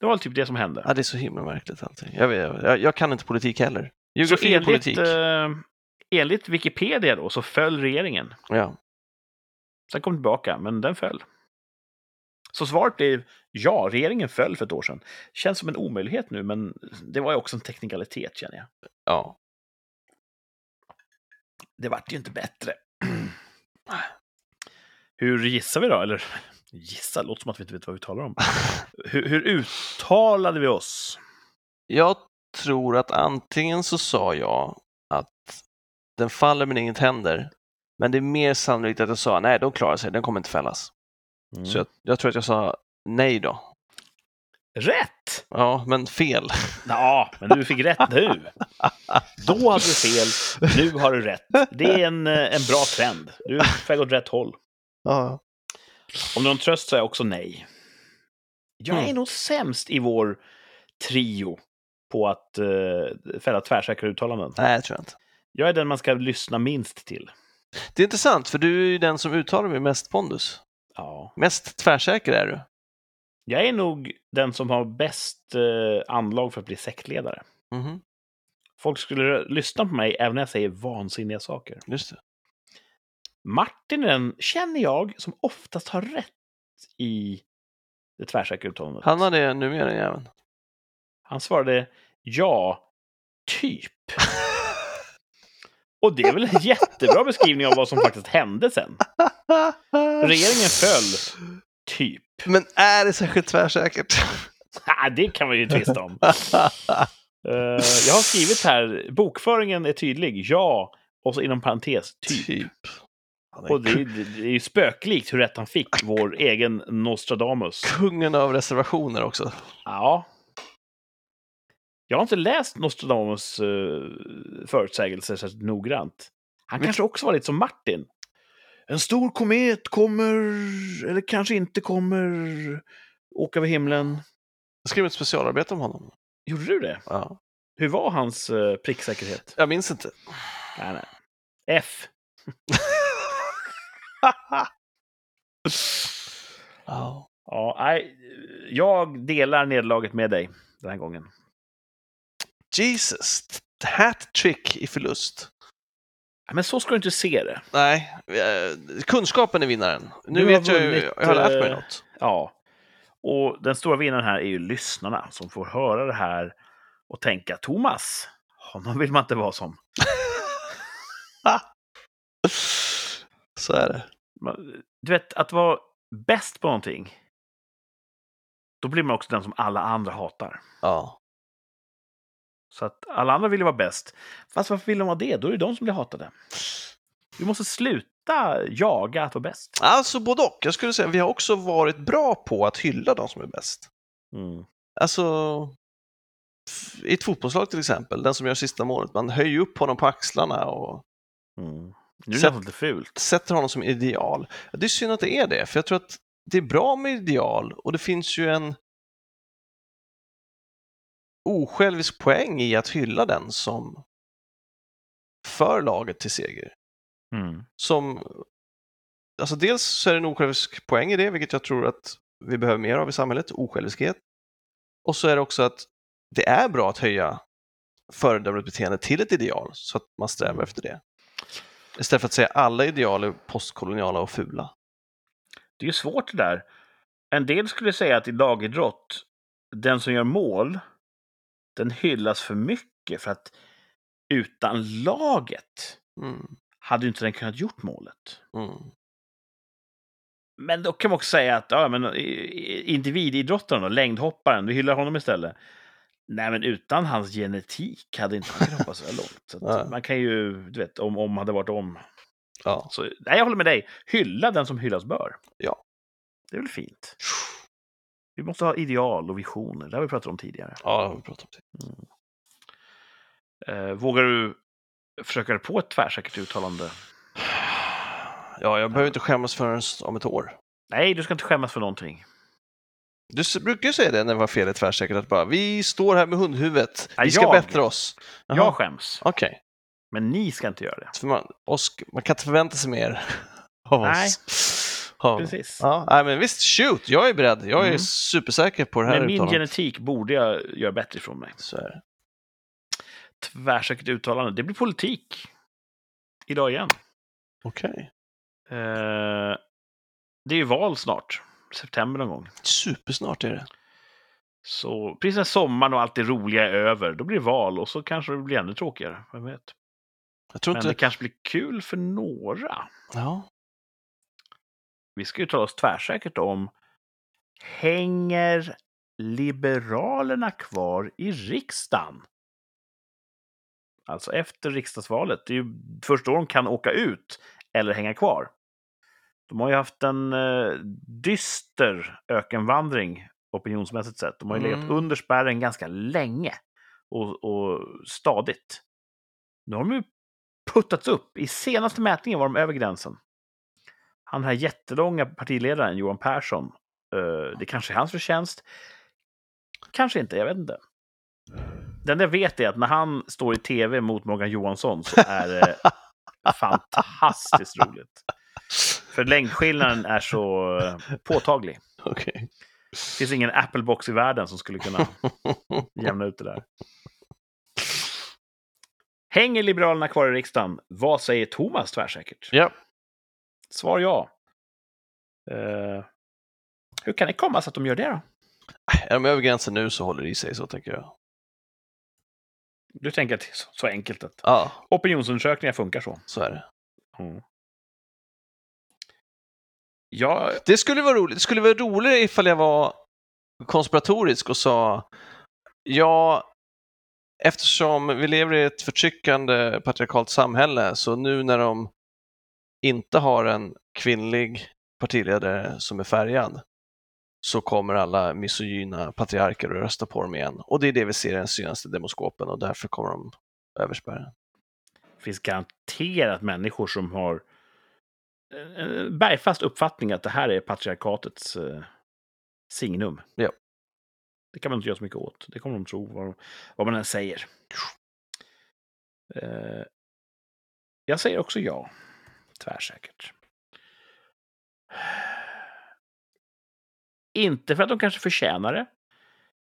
Det var typ det som hände. Ja, det är så himla märkligt allting. Jag, vet, jag, jag kan inte politik heller. Geografi enligt, politik. eh, enligt Wikipedia då så föll regeringen. Ja. Sen kom tillbaka, men den föll. Så svaret blev ja, regeringen föll för ett år sedan. Känns som en omöjlighet nu, men det var ju också en teknikalitet känner jag. ja. Det vart ju inte bättre. Hur gissar vi då? Eller gissa, låter som att vi inte vet vad vi talar om. Hur, hur uttalade vi oss? Jag tror att antingen så sa jag att den faller men inget händer. Men det är mer sannolikt att jag sa nej, de klarar sig, den kommer inte fällas. Mm. Så jag, jag tror att jag sa nej då. Rätt! Ja, men fel. Ja, men du fick rätt nu. Då hade du fel, nu har du rätt. Det är en, eh, en bra trend. Du är på väg åt rätt håll. Ja. Om någon tröst är jag också nej. Jag är Mm. nog sämst i vår trio på att uh, fälla tvärsäkra uttalanden. Nej, jag tror jag inte. Jag är den man ska lyssna minst till. Det är intressant, för du är ju den som uttalar med mest pondus. Ja. Mest tvärsäker är du. Jag är nog den som har bäst uh, anlag för att bli sektledare. Mhm, Folk skulle lyssna på mig även när jag säger vansinniga saker. just det. Martin är den, känner jag, som oftast har rätt i det tvärsäkra uttalandet. Han har det numera, jäveln. Han svarade ja, typ. Och det är väl en jättebra beskrivning av vad som faktiskt hände sen. Regeringen föll, typ. Men är det särskilt tvärsäkert? Ah, det kan man ju tvista om. Eh, jag har skrivit här, bokföringen är tydlig, ja, och så inom parentes, typ. typ. Och det, är- det är ju spöklikt hur rätt han fick, vår egen Nostradamus. Kungen av reservationer också. Ja. Jag har inte läst Nostradamus uh, förutsägelser särskilt noggrant. Han Men- kanske också var lite som Martin. En stor komet kommer, eller kanske inte kommer, åka över himlen. Jag skrev ett specialarbete om honom. Gjorde du det? Ja. Hur var hans uh, pricksäkerhet? Jag minns inte. Nej, nej. F. Ja. Ja, nej, jag delar nederlaget med dig den här gången. Jesus, hat-trick i förlust. Men så ska du inte se det. Nej, eh, kunskapen är vinnaren. Nu Du vet jag ju, vunnit, jag har lärt mig eh, något. Ja. Och den stora vinnaren här är ju lyssnarna som får höra det här och tänka Thomas, honom vill man inte vara som. Så är det. Du vet, att vara bäst på någonting, då blir man också den som alla andra hatar. Ja. Så att alla andra vill ju vara bäst. Fast varför vill de vara det? Då är det de som blir hatade. Vi måste sluta jaga att vara bäst. Alltså både och. Jag skulle säga vi har också varit bra på att hylla de som är bäst. Mm. Alltså, i ett fotbollslag till exempel, den som gör sista målet, man höjer upp honom på axlarna och Mm. Nu är det Sätt- nästan lite fult. sätter honom som ideal. Det är synd att det är det, för jag tror att det är bra med ideal och det finns ju en osjälvisk poäng i att hylla den som för laget till seger. Mm. Som, alltså dels så är det en osjälvisk poäng i det, vilket jag tror att vi behöver mer av i samhället, osjälviskhet. Och så är det också att det är bra att höja föredömligt beteende till ett ideal så att man strävar efter det. Istället för att säga alla ideal är postkoloniala och fula. Det är ju svårt det där. En del skulle säga att i lagidrott, den som gör mål, den hyllas för mycket för att utan laget Mm, hade inte den kunnat gjort målet. mm, Men då kan man också säga att ja, men, individidrottaren, då, längdhopparen, vi hyllar honom istället. Nej, men utan hans genetik hade inte han kunnat hoppa så långt. Så man kan ju, du vet, om om hade varit om. ja. Så, nej, jag håller med dig. Hylla den som hyllas bör. Ja. Det är väl fint. Vi måste ha ideal och visioner. Det har vi pratat om tidigare. ja, det har vi pratat om. det. Eh, vågar du försöka dig på ett tvärsäkert uttalande? Ja, jag behöver inte skämmas förrän om ett år. Nej, du ska inte skämmas för någonting. Du brukar ju säga det när det var fel är tvärsäkert, att bara vi står här med hundhuvudet, vi ska jag. bättra oss. Jaha, Jag skäms, Okej, men ni ska inte göra det. för man, oss, man kan inte förvänta sig mer av Nej, oss. Av- Precis. Ja, nej, men visst, shoot, jag är beredd. Jag är Mm. supersäker på det här Med min uttalandet. genetik borde jag göra bättre ifrån mig. Så är det. Tvärsäkert uttalande. Det blir politik. Idag igen. Okej. Eh, det är ju val snart. September någon gång. Supersnart är det. Så precis när sommaren och allt det roliga är över, då blir det val och så kanske det blir ännu tråkigare. Vem vet? Jag tror Men inte... det kanske blir kul för några. Ja. Vi ska uttala oss tvärsäkert om Hänger Liberalerna kvar i riksdagen? Alltså efter riksdagsvalet. Det är ju först då de kan åka ut eller hänga kvar. De har ju haft en eh, dyster ökenvandring opinionsmässigt sett. De har ju legat Mm. under spärren ganska länge och, och stadigt. Nu har de ju puttats upp. I senaste mätningen var de över gränsen. Han den här jättelånga partiledaren Johan Persson, eh, det kanske är hans förtjänst. Kanske inte, jag vet inte. Det enda jag vet är att när han står i tv mot Morgan Johansson så är det fantastiskt roligt. För längdskillnaden är så eh, påtaglig. Okej. Det finns ingen Apple-box i världen som skulle kunna jämna ut det där. Hänger Liberalerna kvar i riksdagen? Vad säger Thomas tvärsäkert? Ja. Svar ja. Eh, hur kan det komma sig att de gör det då? Är de över gränsen nu så håller det i sig, så tänker jag. Du tänker att det är så, så enkelt att Ja, opinionsundersökningar funkar så? så är det. Mm. Ja, Det skulle vara roligt. Det skulle vara roligare ifall jag var konspiratorisk och sa ja, eftersom vi lever i ett förtryckande patriarkalt samhälle så nu när de inte har en kvinnlig partiledare som är färgad så kommer alla misogyna patriarker att rösta på dem igen. Och det är det vi ser i den senaste demoskopen och därför kommer de över spärren. det finns garanterat människor som har en bergfast uppfattning att det här är patriarkatets eh, signum. Ja. Det kan man inte göra så mycket åt. Det kommer de tro vad, vad man än säger. Eh, jag säger också ja. Tvärsäkert. Inte för att de kanske förtjänar det.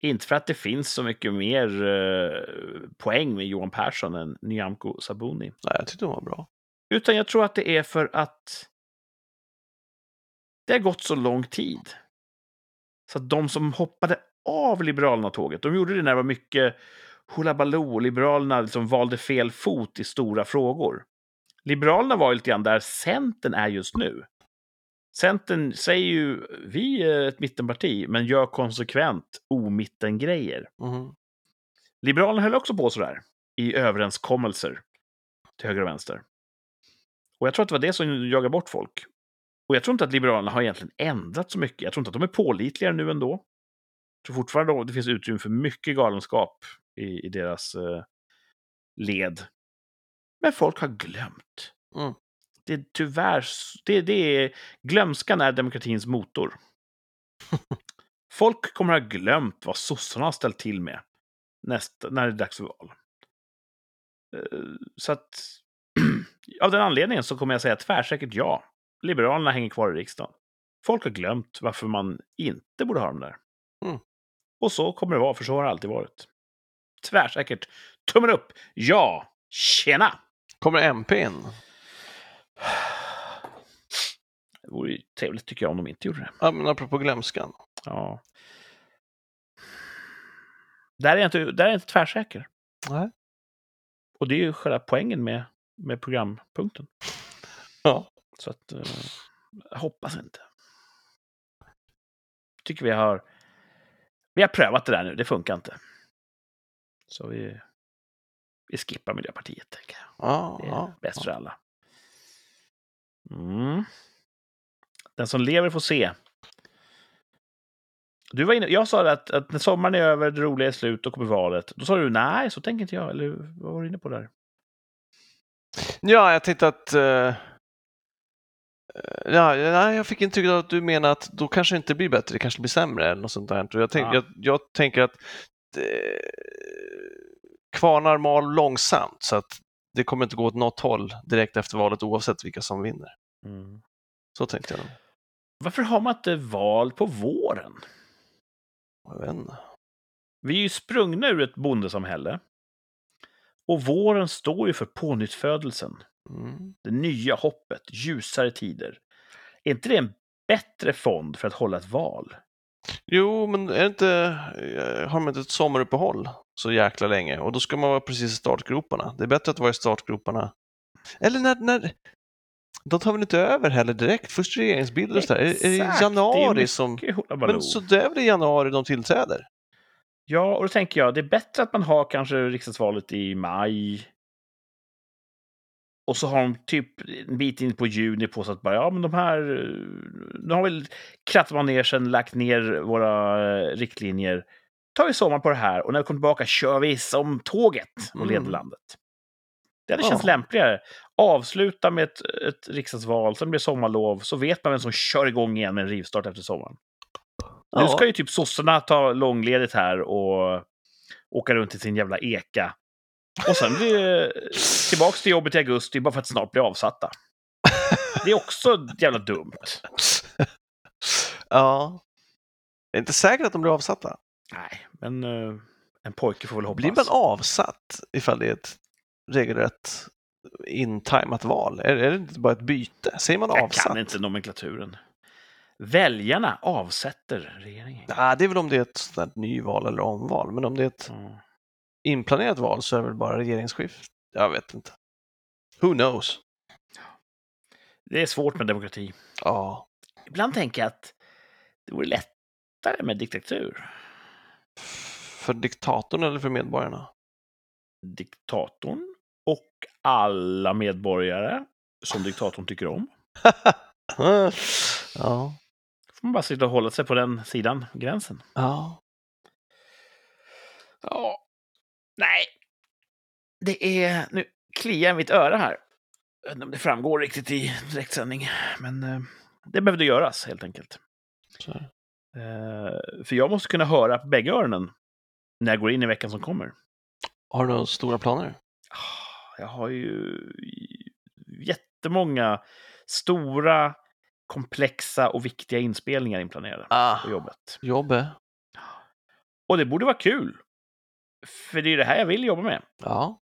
Inte för att det finns så mycket mer eh, poäng med Johan Persson än Nyamko Sabuni. Nej, jag tyckte de var bra. Utan jag tror att det är för att det har gått så lång tid. Så att de som hoppade av Liberalerna-tåget, de gjorde det när det var mycket hullabaloo Liberalerna liksom valde fel fot i stora frågor. Liberalerna var ju lite grann där Centern är just nu. Centern säger ju, vi är ett mittenparti, men gör konsekvent omittengrejer. Mhm. Liberalerna höll också på sådär i överenskommelser till höger och vänster. Och jag tror att det var det som jagar bort folk. Och jag tror inte att Liberalerna har egentligen ändrat så mycket. Jag tror inte att de är pålitligare nu ändå. Jag tror fortfarande att det finns utrymme för mycket galenskap i, i deras eh, led. Men folk har glömt. Mm. Det är tyvärr, det, det är, glömskan är demokratins motor. Folk kommer ha glömt vad sossarna har ställt till med nästa, när det är dags för val. Eh, Så att av den anledningen så kommer jag säga tvärsäkert ja. Liberalerna hänger kvar i riksdagen. Folk har glömt varför man inte borde ha dem där. Mm. Och så kommer det vara, för så har det alltid varit. Tvärsäkert. Tummen upp! Ja! Tjena! Kommer MP in? Det vore ju trevligt tycker jag om de inte gjorde det. Ja, men apropå glömskan. Ja. Där är jag inte, där är jag inte tvärsäker. Nej. Och det är ju själva poängen med, med programpunkten. Ja. Så att, eh, jag hoppas inte. Tycker vi har, vi har prövat det där nu, det funkar inte. Så vi, vi skippar Miljöpartiet, tänker jag. Ja, Det är ja, bäst för alla. Mm. Den som lever får se. Du var inne, jag sa att, att när sommaren är över, det roliga är slut och kommer valet. Då sa du nej, så tänker inte jag. Eller vad var du inne på där? Ja, jag tänkte att... eh, ja, nej, jag fick intrycket av att du menar att då kanske det inte blir bättre, det kanske blir sämre eller något sånt där. Jag, tänk, Ja. jag, jag tänker att eh, kvarnar mal långsamt så att det kommer inte gå åt något håll direkt efter valet oavsett vilka som vinner. Mm. Så tänkte jag. Varför har man inte val på våren? Jag vet inte. Vi är ju sprungna ur ett bondesamhälle. Och våren står ju för pånyttfödelsen. Mm. Det nya hoppet, ljusare tider. Är inte det en bättre fond för att hålla ett val? Jo, men är inte, eh, har man inte ett sommaruppehåll så jäkla länge och då ska man vara precis i startgroparna. Det är bättre att vara i startgroparna. Eller när, när de tar väl inte över heller direkt? Först regeringsbildare och sådär. Är, är det i Exakt, det är januari som... Men så det är väl i januari de tillträder? Ja, och då tänker jag, det är bättre att man har kanske riksdagsvalet i maj. Och så har de typ en bit in på juni på sig att bara, ja men de här, eh, nu har väl krattmanegen lagt ner våra eh, riktlinjer. Tar vi sommar på det här och när vi kommer tillbaka kör vi som tåget och leder Mm. landet. Det hade Ja. känts lämpligare. Avsluta med ett, ett riksdagsval, sen blir det sommarlov, så vet man vem som kör igång igen med en rivstart efter sommaren. Nu Ja. ska ju typ sossarna ta långledigt här och åka runt i sin jävla eka. Och sen blir det tillbaks till jobbet i augusti bara för att snart bli avsatta. Det är också jävla dumt. ja. Det är inte säkert att de blir avsatta. Nej, men eh, en pojke får väl hoppas. Blir man avsatt ifall det är ett regelrätt intajmat val? Är, är det inte bara ett byte? Säger man Jag avsatt? kan inte nomenklaturen. Väljarna avsätter regeringen. Ja, det är väl om det är ett sånt nyval eller omval, men om det är ett Ja. Inplanerat val så är det väl bara regeringsskift? Jag vet inte. Who knows? Det är svårt med demokrati. Ja, Ibland tänker jag att det vore lättare med diktatur. för diktatorn eller för medborgarna? Diktatorn och alla medborgare som diktatorn tycker om. ja, får man bara sitta och hålla sig på den sidan, gränsen. ja. Ja. Nej. Det är... Nu kliar mitt öra här. Jag vet inte om det framgår riktigt i direktsändning. Men eh, det behövde göras helt enkelt. Så. Eh, för jag måste kunna höra på bägge öronen när jag går in i veckan som kommer. Har du några stora planer? Ah, Jag har ju jättemånga stora, komplexa och viktiga inspelningar inplanerade Ah, på jobbet. jobbet. Och det borde vara kul. För det är det här jag vill jobba med. Ja.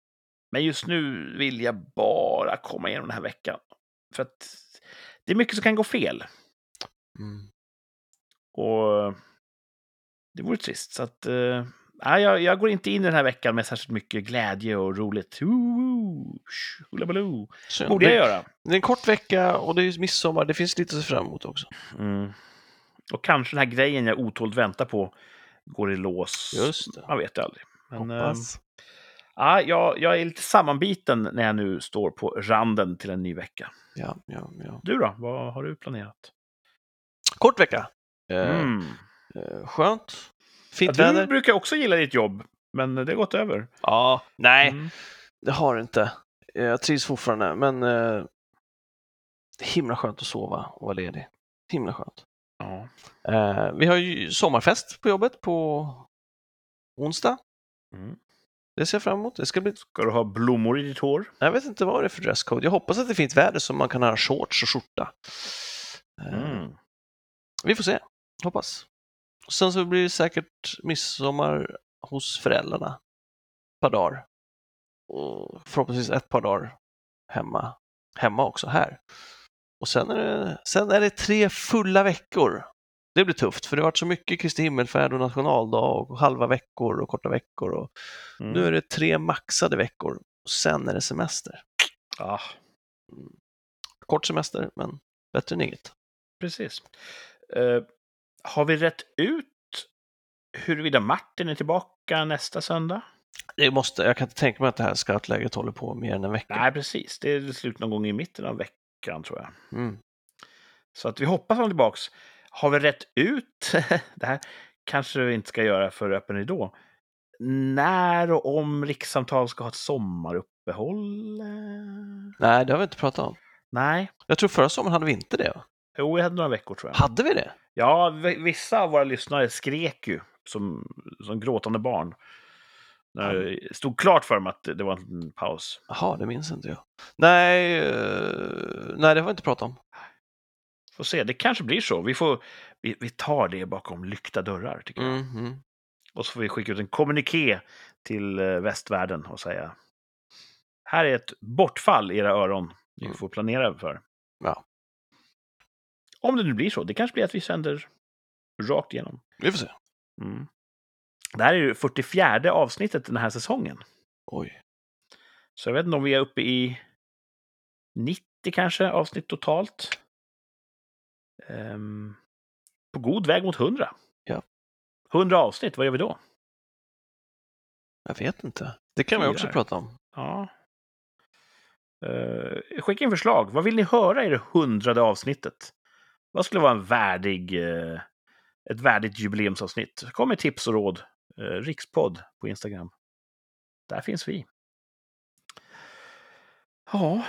Men just nu vill jag bara komma igenom den här veckan. För att det är mycket som kan gå fel. Mm. Och det vore trist. Så att, nej, jag, jag går inte in i den här veckan med särskilt mycket glädje och roligt. Hullabaloo. Borde jag göra. det är en kort vecka och det är midsommar. Det finns lite att se fram emot också. Mm. Och kanske den här grejen jag otåligt väntar på går i lås. Just det. Man vet aldrig. Men, eh, Hoppas. ja, jag, jag är lite sammanbiten när jag nu står på randen till en ny vecka. Ja, ja, ja. Du då? Vad har du planerat? Kort vecka. Eh, Mm. eh, skönt. Ja, Fint du väder. brukar också gilla ditt jobb, men det har gått över. Ja, nej, Mm. det har det inte. Eh, Jag trivs fortfarande, men eh, himla skönt att sova och vara ledig. Himla skönt. Ja. Eh, vi har ju sommarfest på jobbet på onsdag. Mm. Det ser jag fram emot. Det ska bli... Ska du ha blommor i ditt hår? Jag vet inte vad det är för dresscode. Jag hoppas att det är fint väder så man kan ha shorts och skjorta. Eh, Mm. Vi får se, hoppas. Sen så blir det säkert midsommar hos föräldrarna. Ett par dagar. Och förhoppningsvis ett par dagar hemma, hemma också här. Och sen är, det, sen är det tre fulla veckor. Det blir tufft för det har varit så mycket Kristi himmelfärd och nationaldag och halva veckor och korta veckor. Och Mm. Nu är det tre maxade veckor och sen är det semester. Ja, Kort semester, men bättre än inget. precis. Eh, har vi rätt ut huruvida Martin är tillbaka nästa söndag? Det måste, jag kan inte tänka mig att det här scoutläget håller på mer än en vecka. Nej, precis. Det är slut någon gång i mitten av veckan, tror jag. Mm. Så att vi hoppas han är tillbaks. Har vi rätt ut, det här kanske vi inte ska göra för öppen ridå, när och om rikssamtal ska ha ett sommaruppehåll? Eh, Nej, det har vi inte pratat om. Nej, Jag tror förra sommaren hade vi inte det. va? jo, vi hade några veckor tror jag. Hade vi det? Ja, vi- vissa av våra lyssnare skrek ju som, som gråtande barn. När det stod klart för dem att det var en paus. Jaha, det minns inte jag. Nej, eh, nej det har vi inte pratat om. Får se, det kanske blir så. Vi, får, vi, vi tar det bakom lyckta dörrar, tycker jag. Mm. Och så får vi skicka ut en kommuniké till eh, västvärlden och säga här är ett bortfall i era öron. Ni Mm. får planera för. Ja. Om det nu blir så. Det kanske blir att vi sänder rakt igenom. Vi får se. Mm. Det här är ju 44 avsnittet den här säsongen. Oj. Så jag vet inte om vi är uppe i 90 kanske avsnitt totalt. Ehm, på god väg mot 100. Ja. 100 avsnitt, vad gör vi då? Jag vet inte. Det kan vi också prata om. Ja. Uh, skicka in förslag. Vad vill ni höra i det hundrade avsnittet? Vad skulle vara en värdig, eh, ett värdigt jubileumsavsnitt? Kom med tips och råd. Uh, Rikspodd på Instagram. Där finns vi. Ja,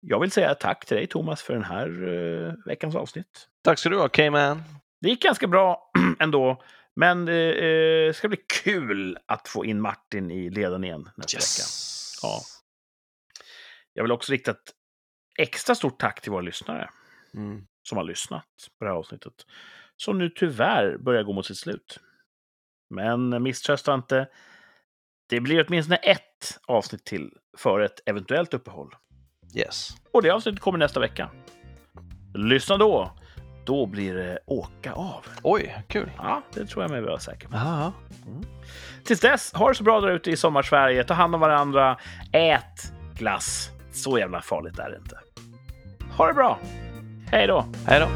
jag vill säga tack till dig Thomas för den här eh, veckans avsnitt. Tack ska du ha, K-man. Det gick ganska bra ändå, men det eh, ska bli kul att få in Martin i leden igen nästa vecka. Ja. Jag vill också rikta ett extra stort tack till våra lyssnare Mm. som har lyssnat på det här avsnittet. Som nu tyvärr börjar gå mot sitt slut. Men misströsta inte. Det blir åtminstone ett avsnitt till före ett eventuellt uppehåll. Yes. Och det avsnittet kommer nästa vecka. Lyssna då! Då blir det åka av. Oj, kul. Ja, det tror jag mig vara säker på. Aha. Tills dess, ha det så bra där ute i sommarsverige. Ta hand om varandra. Ät glass. Så jävla farligt är det inte. Ha det bra! Hej då! Hej då.